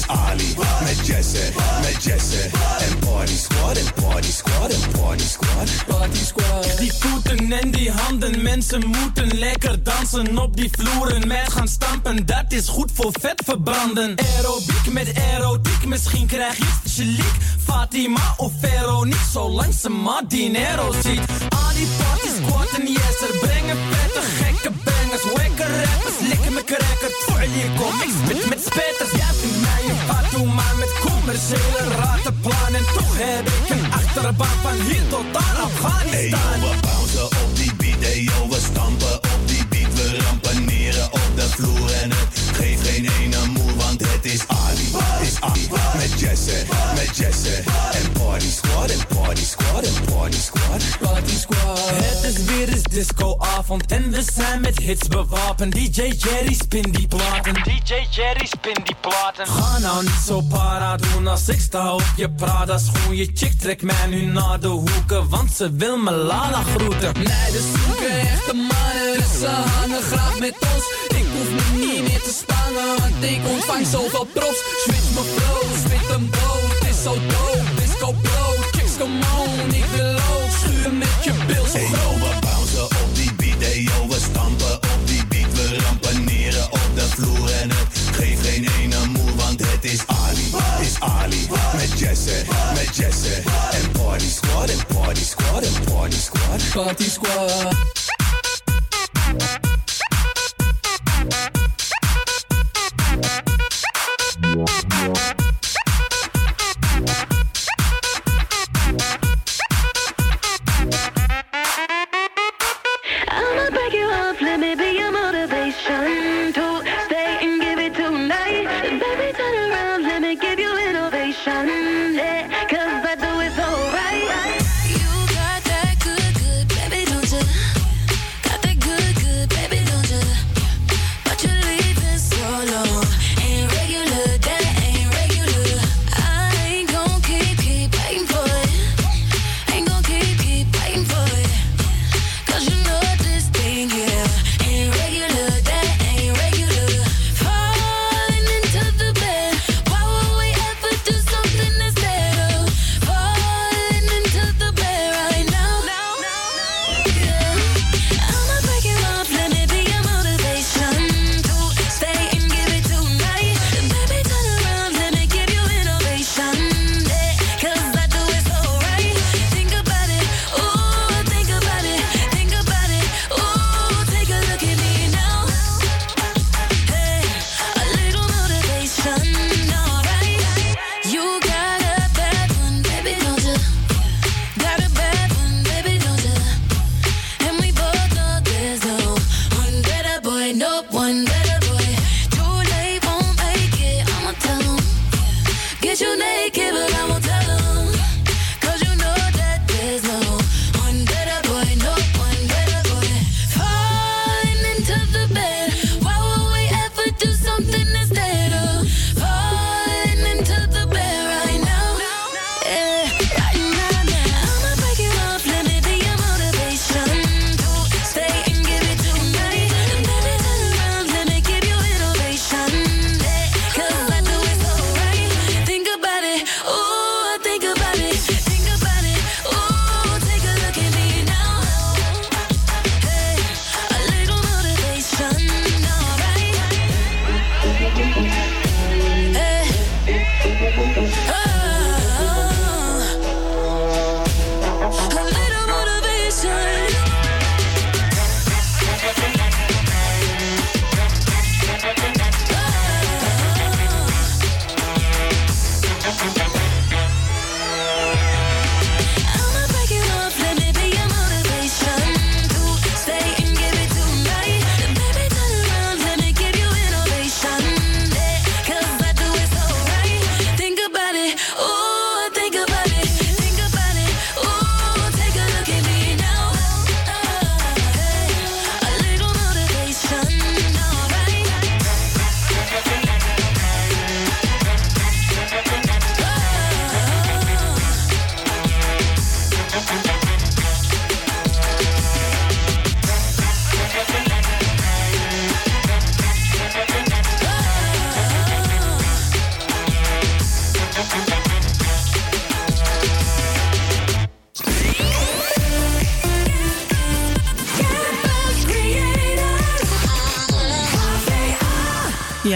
Ali. Met Jesse, met Jesse. En Party Squad, en Party Squad, en Party Squad. Party Squad.
Die voeten en die handen, mensen moeten lekker dansen op die vloeren. Met gaan stampen, dat is goed voor vet verbranden. Aerobiek met erotiek, misschien krijg je chiliek. Fatima of Veronique, zolang ze maar dinero ziet. Al die party squad en er brengen vette gekke bangers. Wekke rappers, likken me cracker. Voor je kom, ik spit met spetters. Jij vindt mij een fatu, maar met commerciële ratenplannen. Toch heb ik een achterbaan van hier tot aan
Hey
Afghanistan.
we bouncen op die beat. Hey yo, we stampen op die beat. We rampaneren op de vloer en het geeft geen ene moe, want het is Ali. Het is Ali. Met Jesse, met Jesse. En Party Squad, en Squad, Party Squad. Party Squad.
Het is weer eens discoavond en we zijn met hits bewapend. DJ Jerry spin die platen. DJ Jerry spin die platen. Ga nou niet zo para doen als ik sta op je Prada schoen. Je chick trekt mij nu naar de hoeken, want ze wil me lala groeten. Meiden zoeken echte mannen, dus ze hangen graag met ons. Ik hoef me niet meer te spangen, want ik ontvang zoveel props. Switch mijn flow, spit boot, het is zo dope. Disco blow, chicks come on, ik wil ook schuren met je bills.
Hey yo, we bouncen op die beat. Hey yo, we stampen op die beat. We rampaneren op de vloer en het geeft geen ene moe, want het is Ali. Is Ali. Met Jesse, met Jesse. En Party Squad, en Party Squad, en Party Squad. Party Squad.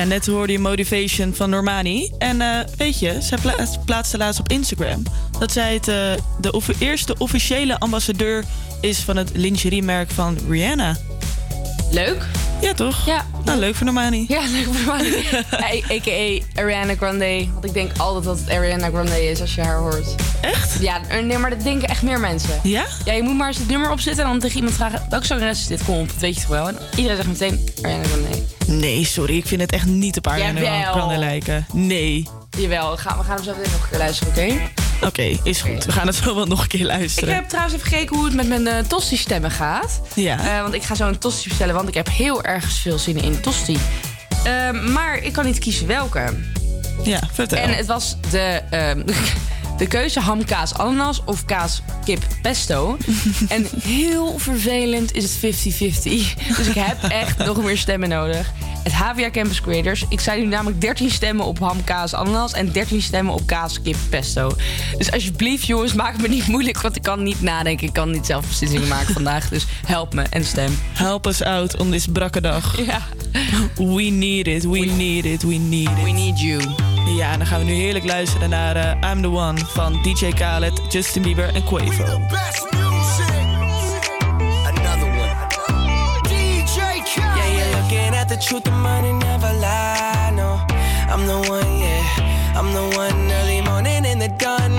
Ja, net hoorde je Motivation van Normani. En eh, weet je, zij plaatste laatst op Instagram dat zij eh, de eerste officiële ambassadeur is van het lingeriemerk van Rihanna.
Leuk.
Ja, toch?
Ja.
Nou, leuk voor Normani.
Ja, leuk voor Normani. A.k.a. Ariana Grande. Want ik denk altijd dat het Ariana Grande is als je haar hoort.
Echt?
Ja, nee, maar dat denken echt meer mensen.
Ja?
Ja, je moet maar eens het nummer opzetten en dan tegen iemand vragen... welke zangeres is dit? komt. dat weet je toch wel? En iedereen zegt meteen Ariana Grande.
Nee, sorry. Ik vind het echt niet op Arjan lijken. Nee.
Jawel, ga, we gaan hem zo weer nog een keer luisteren, oké?
Oké, is goed. We gaan het wel nog een keer luisteren.
Ik heb trouwens even gekeken hoe het met mijn eh, tosti stemmen gaat.
Ja.
Eh, want ik ga zo een tosti bestellen, want ik heb heel erg veel zin in tosti. Ehm, maar ik kan niet kiezen welke.
Ja, vertel.
En het was de, ehm, de keuze ham, kaas, ananas of kaas, kip, pesto. en heel vervelend is het 50-50. Dus ik heb echt nog meer stemmen nodig het HVA Campus Creators. Ik zei nu namelijk 13 stemmen op ham, kaas, ananas en 13 stemmen op kaas, kip, pesto. Dus alsjeblieft jongens, maak het me niet moeilijk, want ik kan niet nadenken. Ik kan niet zelf beslissingen maken vandaag, dus help me en stem.
Help us out on this brakke dag. We need it, we, need it, we need it.
We need you.
Ja, dan gaan we nu heerlijk luisteren naar eh, I'm the One van DJ Khaled, Justin Bieber en Quavo.
truth, the money never lie. No, I'm the one, yeah. I'm the one early morning in the dawn.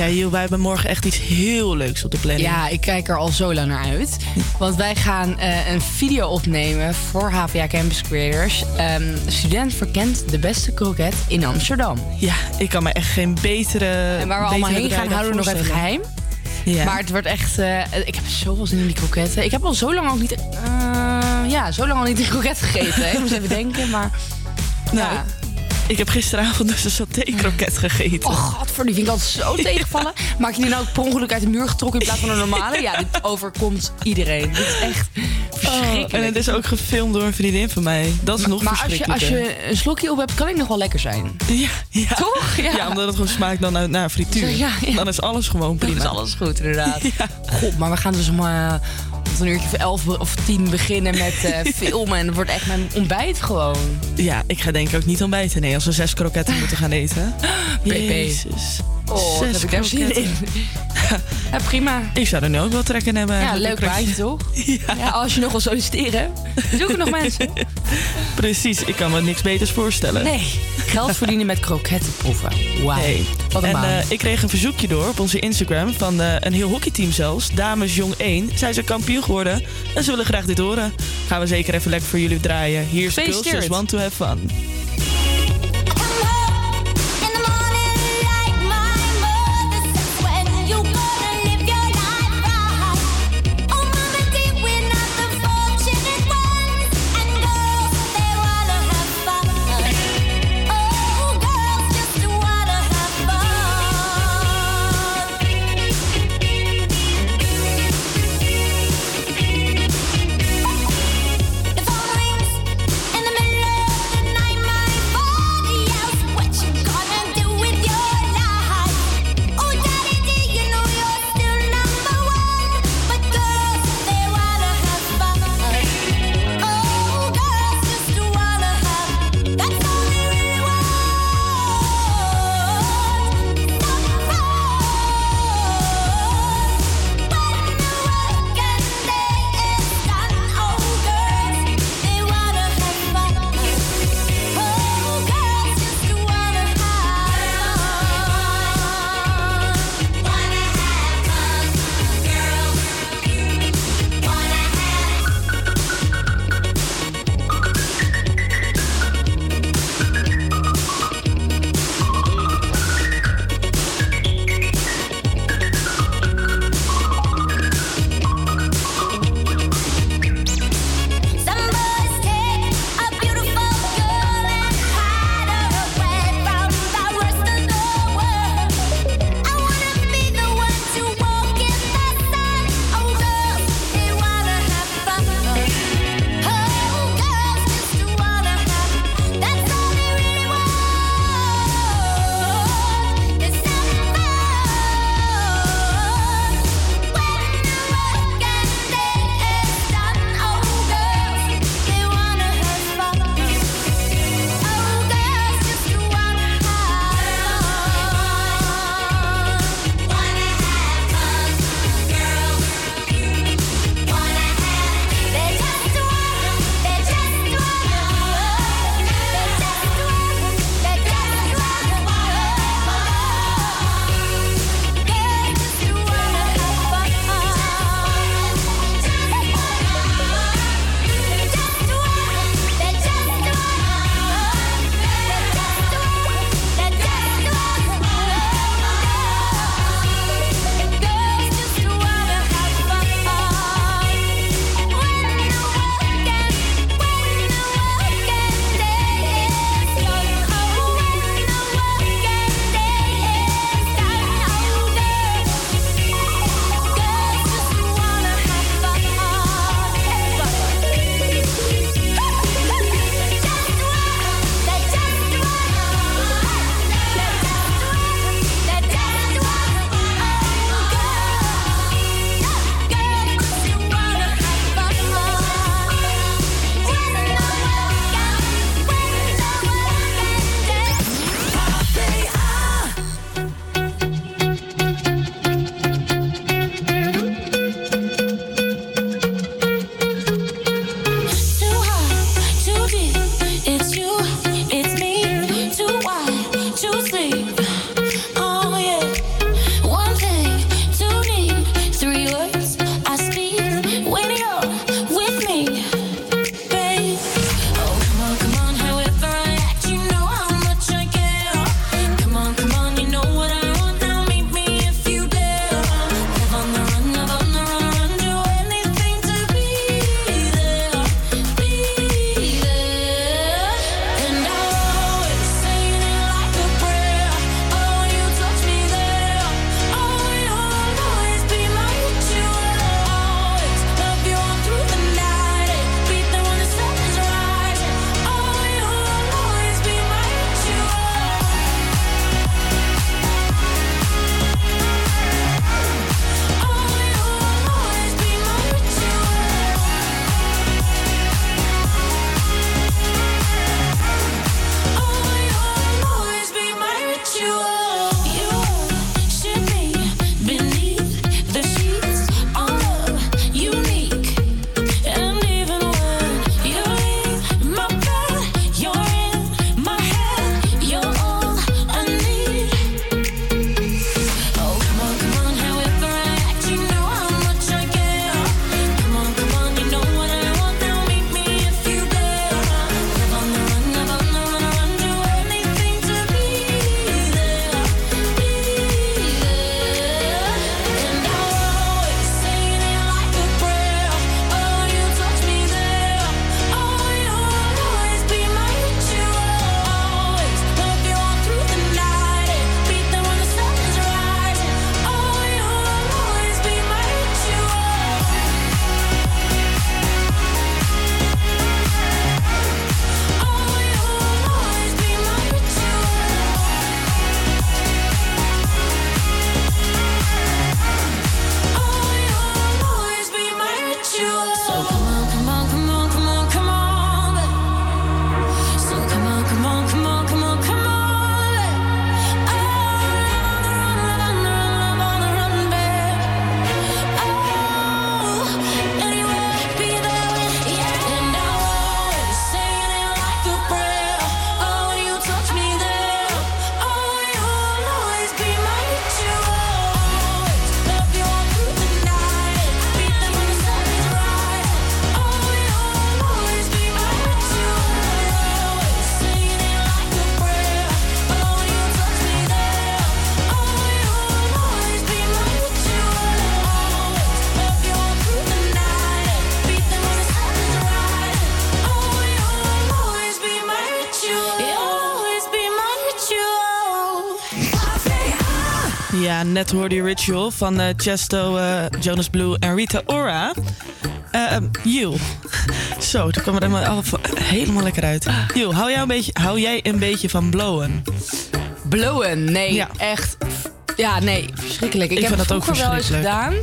Ja, Jill, wij hebben morgen echt iets heel leuks op de planning.
Ja, ik kijk er al zo lang naar uit. Want wij gaan eh, een video opnemen voor HVA Campus Creators. De student verkent de beste kroket in Amsterdam.
Ja, ik kan me echt geen betere.
En waar we allemaal heen gaan, houden we nog even geheim.
Ja.
Maar het wordt echt... eh, ik heb zoveel zin in die kroketten. Ik heb al zo lang al niet... eh, ja, zo lang al niet een kroket gegeten. Ik moest even denken, maar...
Nou,
ja.
Ik heb gisteravond dus een saté-kroket gegeten.
Oh, godver, die vind ik altijd zo tegenvallen. Maak je die nou per ongeluk uit de muur getrokken in plaats van een normale? Ja, dit overkomt iedereen. Dit is echt verschrikkelijk.
Oh, en het is ook gefilmd door een vriendin van mij. Dat is nog
maar als je, als
verschrikkelijker.
je een slokje op hebt, kan ik nog wel lekker zijn.
Ja, ja.
Toch? Ja.
Ja. omdat het gewoon smaakt dan naar, naar frituur.
Ja.
Dan is alles gewoon prima.
Dan is alles goed, inderdaad. God, maar we gaan dus om, eh, een uurtje of elf of tien beginnen met eh, filmen. En het wordt echt mijn ontbijt gewoon.
Ja, ik ga denk ik ook niet ontbijten. Nee, als we zes kroketten moeten gaan eten. Jezus.
Oh, wat heb ik daar zin in. Ja, prima.
Ik zou er nu ook wel trek in hebben.
Ja, leuk baantje toch? Ja. als je nog wil solliciteren, zoeken nog mensen.
Precies, ik kan me niks beters voorstellen.
Nee, geld verdienen met krokettenproeven. Wauw.
Nee.
Wat een
en eh, ik kreeg een verzoekje door op onze Instagram van eh, een heel hockeyteam zelfs. Dames Jong 1. Zij zijn kampioen geworden en ze willen graag dit horen. Gaan we zeker even lekker voor jullie draaien. Hier is Girls
Gefeliciteerd.
Just Want To Have Fun. Net hoorde je Ritual van eh, Chesto, eh, Jonas Blue en Rita Ora. You. Zo, dat kwam er helemaal, al- helemaal lekker uit. You, hou, jij een beetje, hou jij een beetje van blowen?
Blowen? Nee, echt. Ja, nee, verschrikkelijk. Ik,
Ik
heb
dat ook
wel eens gedaan.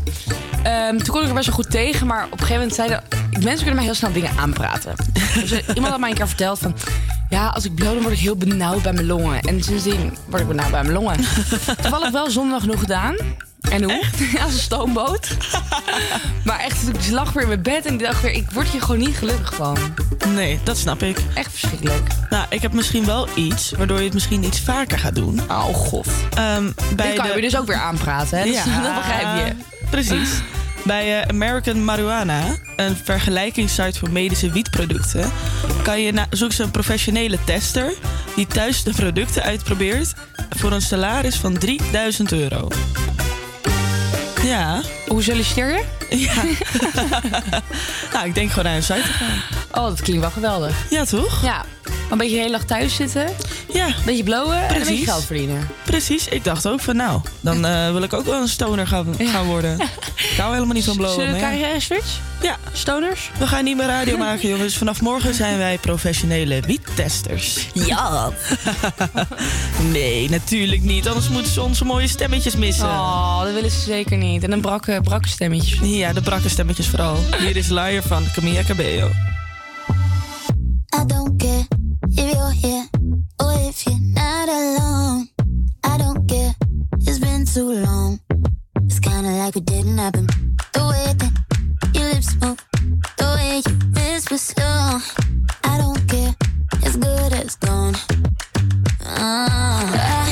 Ehm, toen kon ik er best wel goed tegen, maar op een gegeven moment zeiden mensen kunnen mij heel snel dingen aanpraten. Dus iemand had mij een keer verteld van, ja, als ik blow dan word ik heel benauwd bij mijn longen. En sindsdien word ik benauwd bij mijn longen. Toevallig wel zondag genoeg gedaan. En hoe? Ja, als een stoomboot. maar echt, ik lag weer in mijn bed en ik dacht weer, ik word hier gewoon niet gelukkig van.
Nee, dat snap ik.
Echt verschrikkelijk.
Nou, ik heb misschien wel iets waardoor je het misschien iets vaker gaat doen.
Oh god.
Ehm, bij
Dit kan
de...
je dus ook weer aanpraten, hè? Dus dat begrijp je.
Precies. Bij eh, American Marijuana, een vergelijkingssite voor medische wietproducten, kan je na, zoek ze een professionele tester die thuis de producten uitprobeert voor een salaris van 3000 euro. Ja.
Hoe solliciteer je?
Ja. nou, ik denk gewoon naar een site te gaan.
Oh, dat klinkt wel geweldig.
Ja, toch?
Ja. Een beetje de hele dag thuis zitten.
Ja.
Een beetje blowen en een beetje
Precies.
geld verdienen.
Precies, ik dacht ook van nou, dan eh, wil ik ook wel een stoner gaan, gaan worden. Ik hou helemaal niet van blowen.
Zullen we
maar ja.
switch?
Ja.
Stoners?
We gaan niet meer radio maken, jongens. Vanaf morgen zijn wij professionele wiettesters.
Ja.
nee, natuurlijk niet. Anders moeten ze onze mooie stemmetjes missen.
Oh, dat willen ze zeker niet. En een brakke, brakke stemmetje.
Ja, de brakke stemmetjes vooral. Hier is Liar van Camilla Cabello.
I don't care if you're here or if you're not alone. I don't care, it's been too long. It's kinda like it didn't happen. The way that your lips the way you. I don't care, it's good as gone. Ah,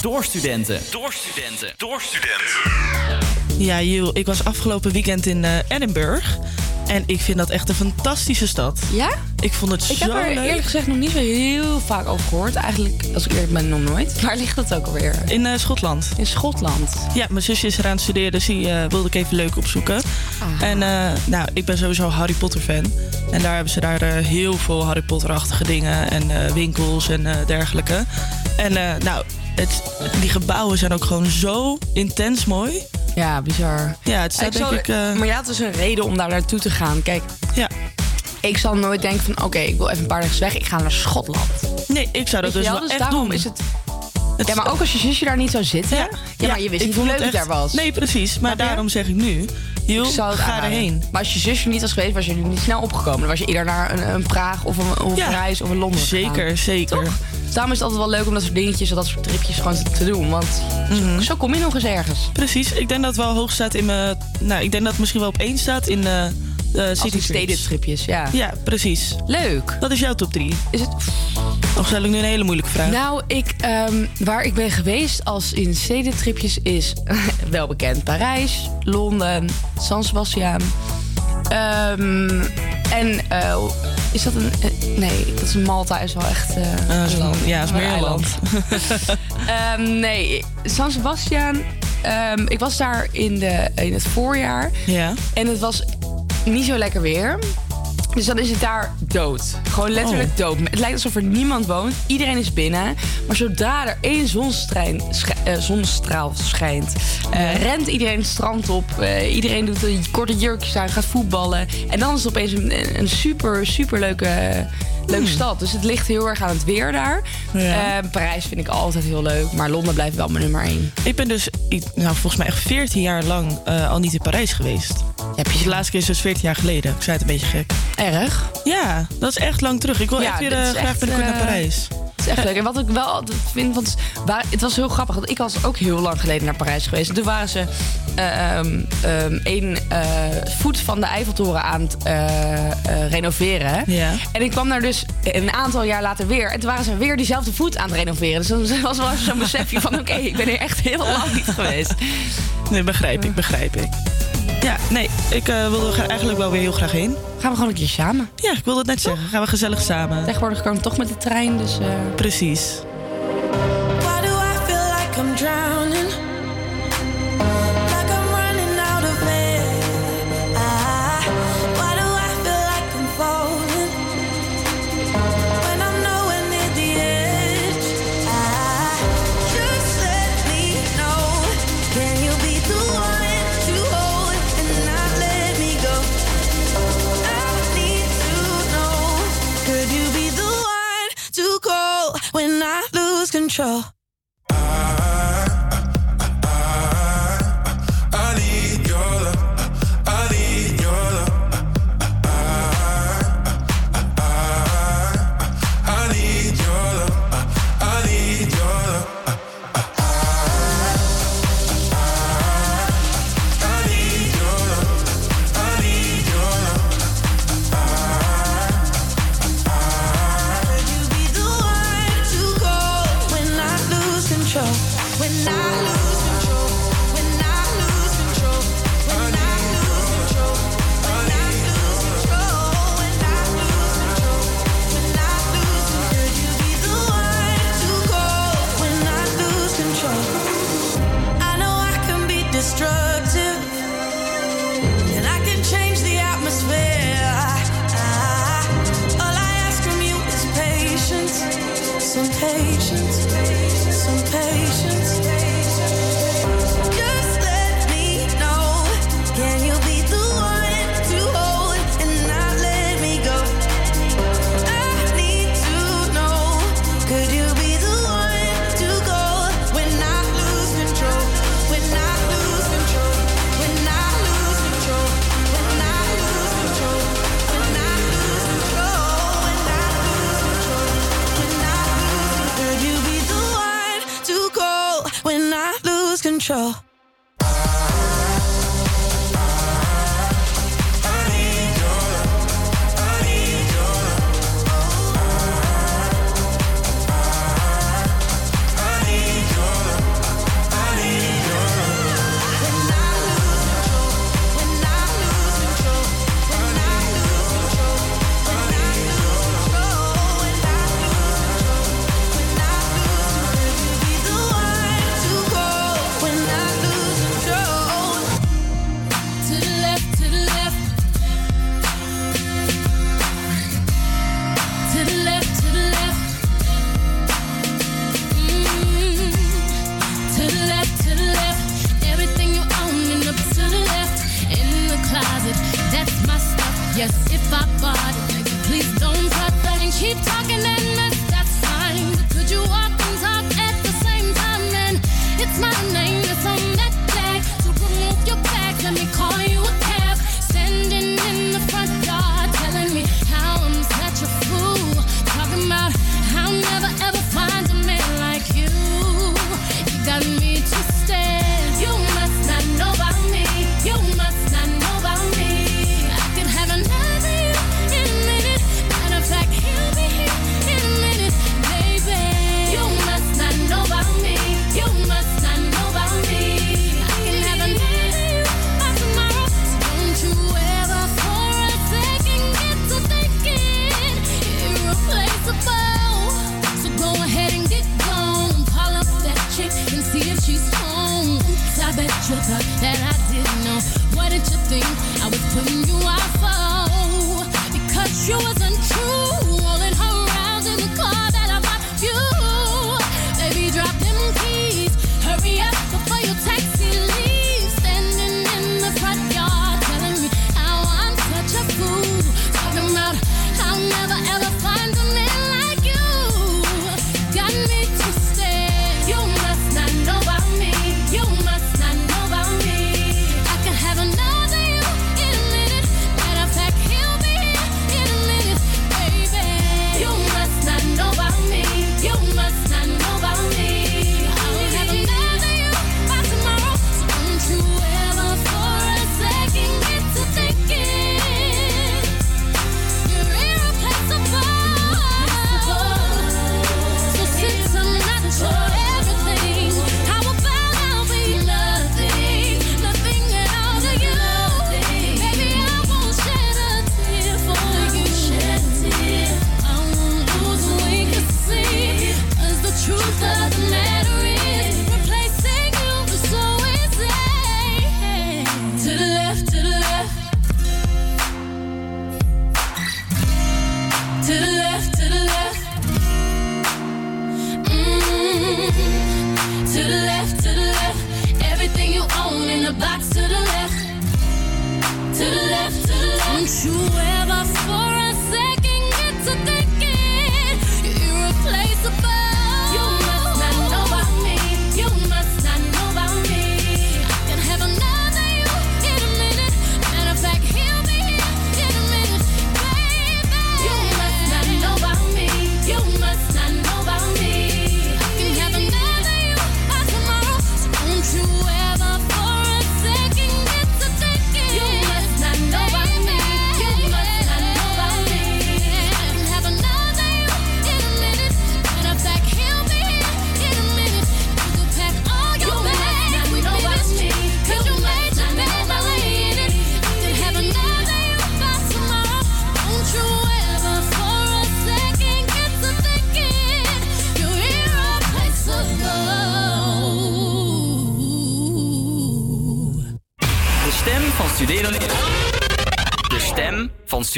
Door
studenten. Door studenten. Door studenten.
Ja, Jill, ik was afgelopen weekend in eh, Edinburgh. En ik vind dat echt een fantastische stad.
Ja?
Ik vond het
Ik
zo
heb er
leuk.
eerlijk gezegd nog niet zo heel vaak over gehoord. Eigenlijk, als ik eerlijk ben, nog nooit. Waar ligt dat ook alweer?
In eh, Schotland.
In Schotland?
Ja, mijn zusje is eraan het studeren, dus die eh, wilde ik even leuk opzoeken. En eh, nou, ik ben sowieso Harry Potter fan. En daar hebben ze daar eh, heel veel Harry Potter-achtige dingen en eh, winkels en dergelijke. En eh, nou, het, die gebouwen zijn ook gewoon zo intens mooi.
Ja, bizar.
Ja, het staat
Ik
denk
zal-
ik... eh,
Maar ja, het is een reden om daar naartoe te gaan. Kijk,
ja.
ik zal nooit denken van... oké, ik wil even een paar dagen weg. Ik ga naar Schotland.
Nee, ik zou dat dus wel echt
daarom
doen.
is het... ja, maar ook als je zusje daar niet zou zitten... Ja, maar je wist niet hoe leuk het daar was.
Nee, precies. Maar daarom zeg ik nu,
het
ga erheen.
Maar als je zusje niet was geweest, was je nu niet snel opgekomen. Dan was je eerder naar een, een Praag of een, of
Ja,
Parijs of een Londen
zeker,
gegaan.
zeker.
Toch? Dus daarom is het altijd wel leuk om dat soort dingetjes, dat soort tripjes gewoon te, doen. Want zo, zo kom je nog eens ergens.
Precies, ik denk dat het wel hoog staat in mijn... Nou, ik denk dat het misschien wel op één staat in eh
Als
city
stedentripjes, ja.
Ja, precies.
Leuk.
Wat is jouw top 3?
Is het...
Of stel ik nu een hele moeilijke vraag?
Nou, ik, ehm, waar ik ben geweest als in stedentripjes is wel bekend. Parijs, Londen, San Sebastian. Ehm, en eh, is dat een... eh, nee, dat is Malta is wel echt...
is
een land.
ja, is meer een
eiland.
land.
Ehm, nee, San Sebastian. ik was daar in, de, in het voorjaar.
Ja.
En het was niet zo lekker weer. Dus dan is het daar dood. Gewoon letterlijk
Oh.
dood. Het lijkt alsof er niemand woont. Iedereen is binnen. Maar zodra er één sch- eh, zonnestraal schijnt... eh, rent iedereen het strand op. Eh, iedereen doet een korte jurkjes aan, gaat voetballen. En dan is het opeens een, een super, super leuke, leuke stad. Dus het ligt heel erg aan het weer daar.
Ja.
Eh, Parijs vind ik altijd heel leuk. Maar Londen blijft wel mijn nummer één.
Ik ben dus, ik- nou, volgens mij echt 14 jaar lang eh, al niet in Parijs geweest.
Heb je
de laatste keer is dus 14 jaar geleden. Ik zei het een beetje gek.
Erg?
Ja, dat is echt lang terug. Ik wil
Ja,
echt weer eh, graag binnenkort naar
eh,
Parijs.
Is echt leuk. En wat ik wel altijd vind, want het was heel grappig. Want ik was ook heel lang geleden naar Parijs geweest. En toen waren ze eh, ehm, ehm, één eh, voet van de Eiffeltoren aan het eh, renoveren.
Ja.
En ik kwam daar dus een aantal jaar later weer. En toen waren ze weer diezelfde voet aan het renoveren. Dus dan was wel zo'n besefje van... oké, ik ben hier echt heel lang niet geweest.
Nee, begrijp ik, begrijp ik. Ja, nee, ik wilde er eigenlijk wel weer heel graag heen.
Gaan we gewoon een keer samen?
Ja, ik wilde het net zeggen. Gaan we gezellig samen.
Tegenwoordig kan ik toch met de trein, dus... eh,
Precies.
lose control. Control?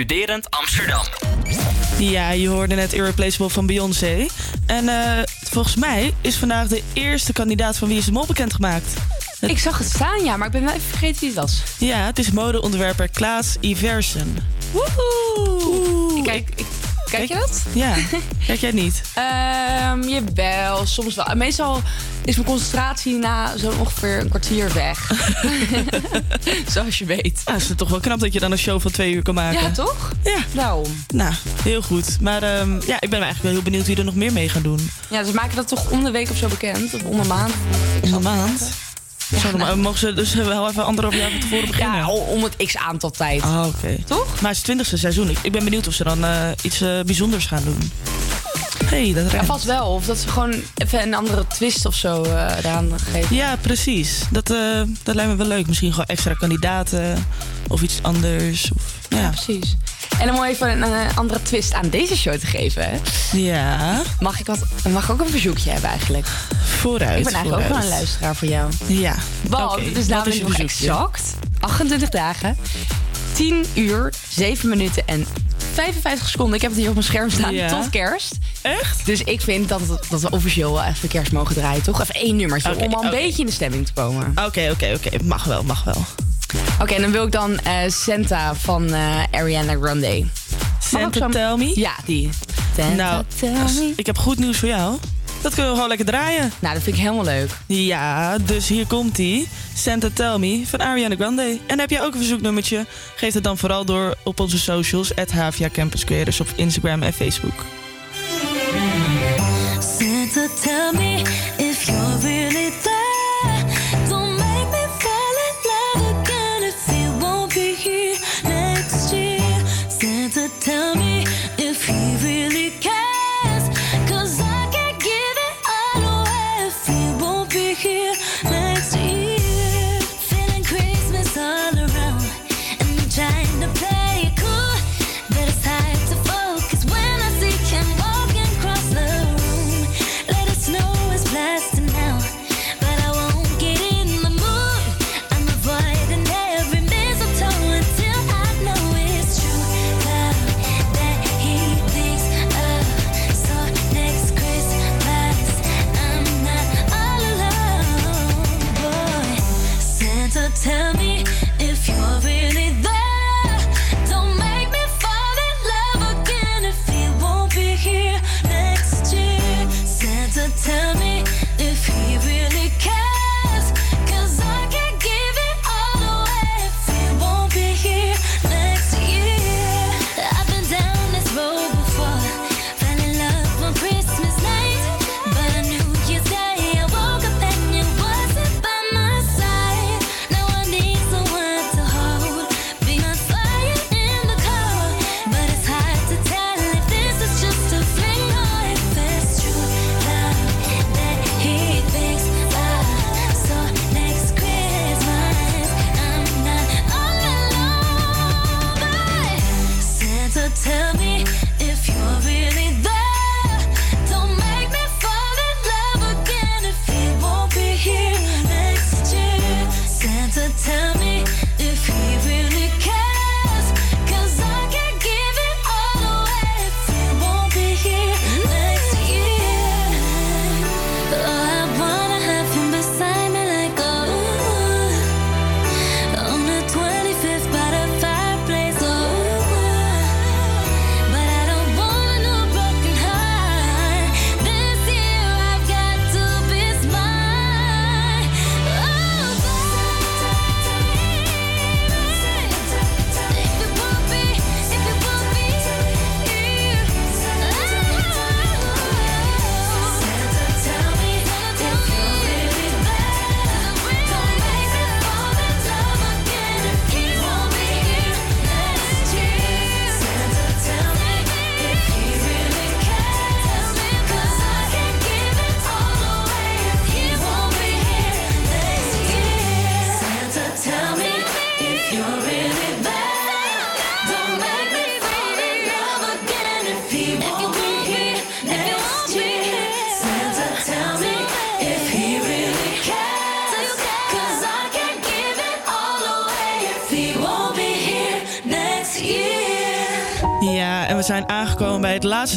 Studerend Amsterdam.
Ja, je hoorde net Irreplaceable van Beyoncé. En eh, volgens mij is vandaag de eerste kandidaat van Wie is de Mol bekendgemaakt.
Ik zag het staan, ja, maar ik ben wel even vergeten wie het was.
Ja, het is modeontwerper Klaas Iversen.
Woehoe! Kijk, ik, kijk je dat?
Ja, kijk jij niet?
Ehm jawel, soms wel. Meestal is mijn concentratie na zo'n ongeveer een kwartier weg. Zoals je weet.
Ja, is het toch wel knap dat je dan een show van twee uur kan maken.
Ja, toch?
Ja.
Daarom.
Nou, heel goed. Maar ehm, ja, ik ben eigenlijk wel heel benieuwd wie er nog meer mee gaan doen.
Ja, ze maken dat toch om de week of zo bekend? Of om een maand?
Om een maand? Zo, dan mogen ze dus wel even anderhalf jaar van tevoren beginnen?
Ja, om het x aantal tijd.
Ah, oké.
Toch?
Maar het is het twintigste seizoen. Ik, ik ben benieuwd of ze dan eh, iets eh, bijzonders gaan doen. Hey, dat
Ja, vast wel. Of dat ze gewoon even een andere twist of zo eh eraan geven.
Ja, precies. Dat, eh, dat lijkt me wel leuk. Misschien gewoon extra kandidaten of iets anders. Of, ja.
precies. En om even een, een andere twist aan deze show te geven. Hè?
Ja.
Mag ik, wat, mag ik ook een verzoekje hebben eigenlijk?
Vooruit.
Ik ben eigenlijk ook wel een luisteraar voor jou.
Ja.
Want
Oké,
het is namelijk nog exact 28 dagen, 10 uur, 7 minuten en 55 seconden. Ik heb het hier op mijn scherm staan
Ja.
tot kerst.
Echt?
Dus ik vind dat, dat we officieel wel even kerst mogen draaien, toch? Even één nummertje
Oké,
om al een beetje in de stemming te komen.
Oké, oké, oké. Mag wel, mag wel.
Oké, en dan wil ik dan eh, Santa van eh, Ariana Grande.
Santa Tell Me?
Ja, die. Santa
Nou,
Tell Me.
ik heb goed nieuws voor jou. Dat kunnen we gewoon lekker draaien.
Nou, dat vind ik helemaal leuk.
Ja, dus hier komt ie. Santa Tell Me van Ariana Grande. En heb jij ook een verzoeknummertje? Geef het dan vooral door op onze socials. At Havia Campus Creators op Instagram en Facebook.
Santa, tell me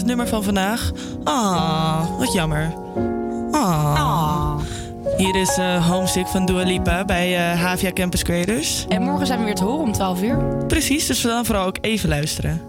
nummer van vandaag. Ah, wat jammer. Ah. Hier is uh, Homesick van Dua Lipa bij uh, Havia Campus Creators.
En morgen zijn we weer te horen om 12 uur.
Precies, dus we dan vooral ook even luisteren.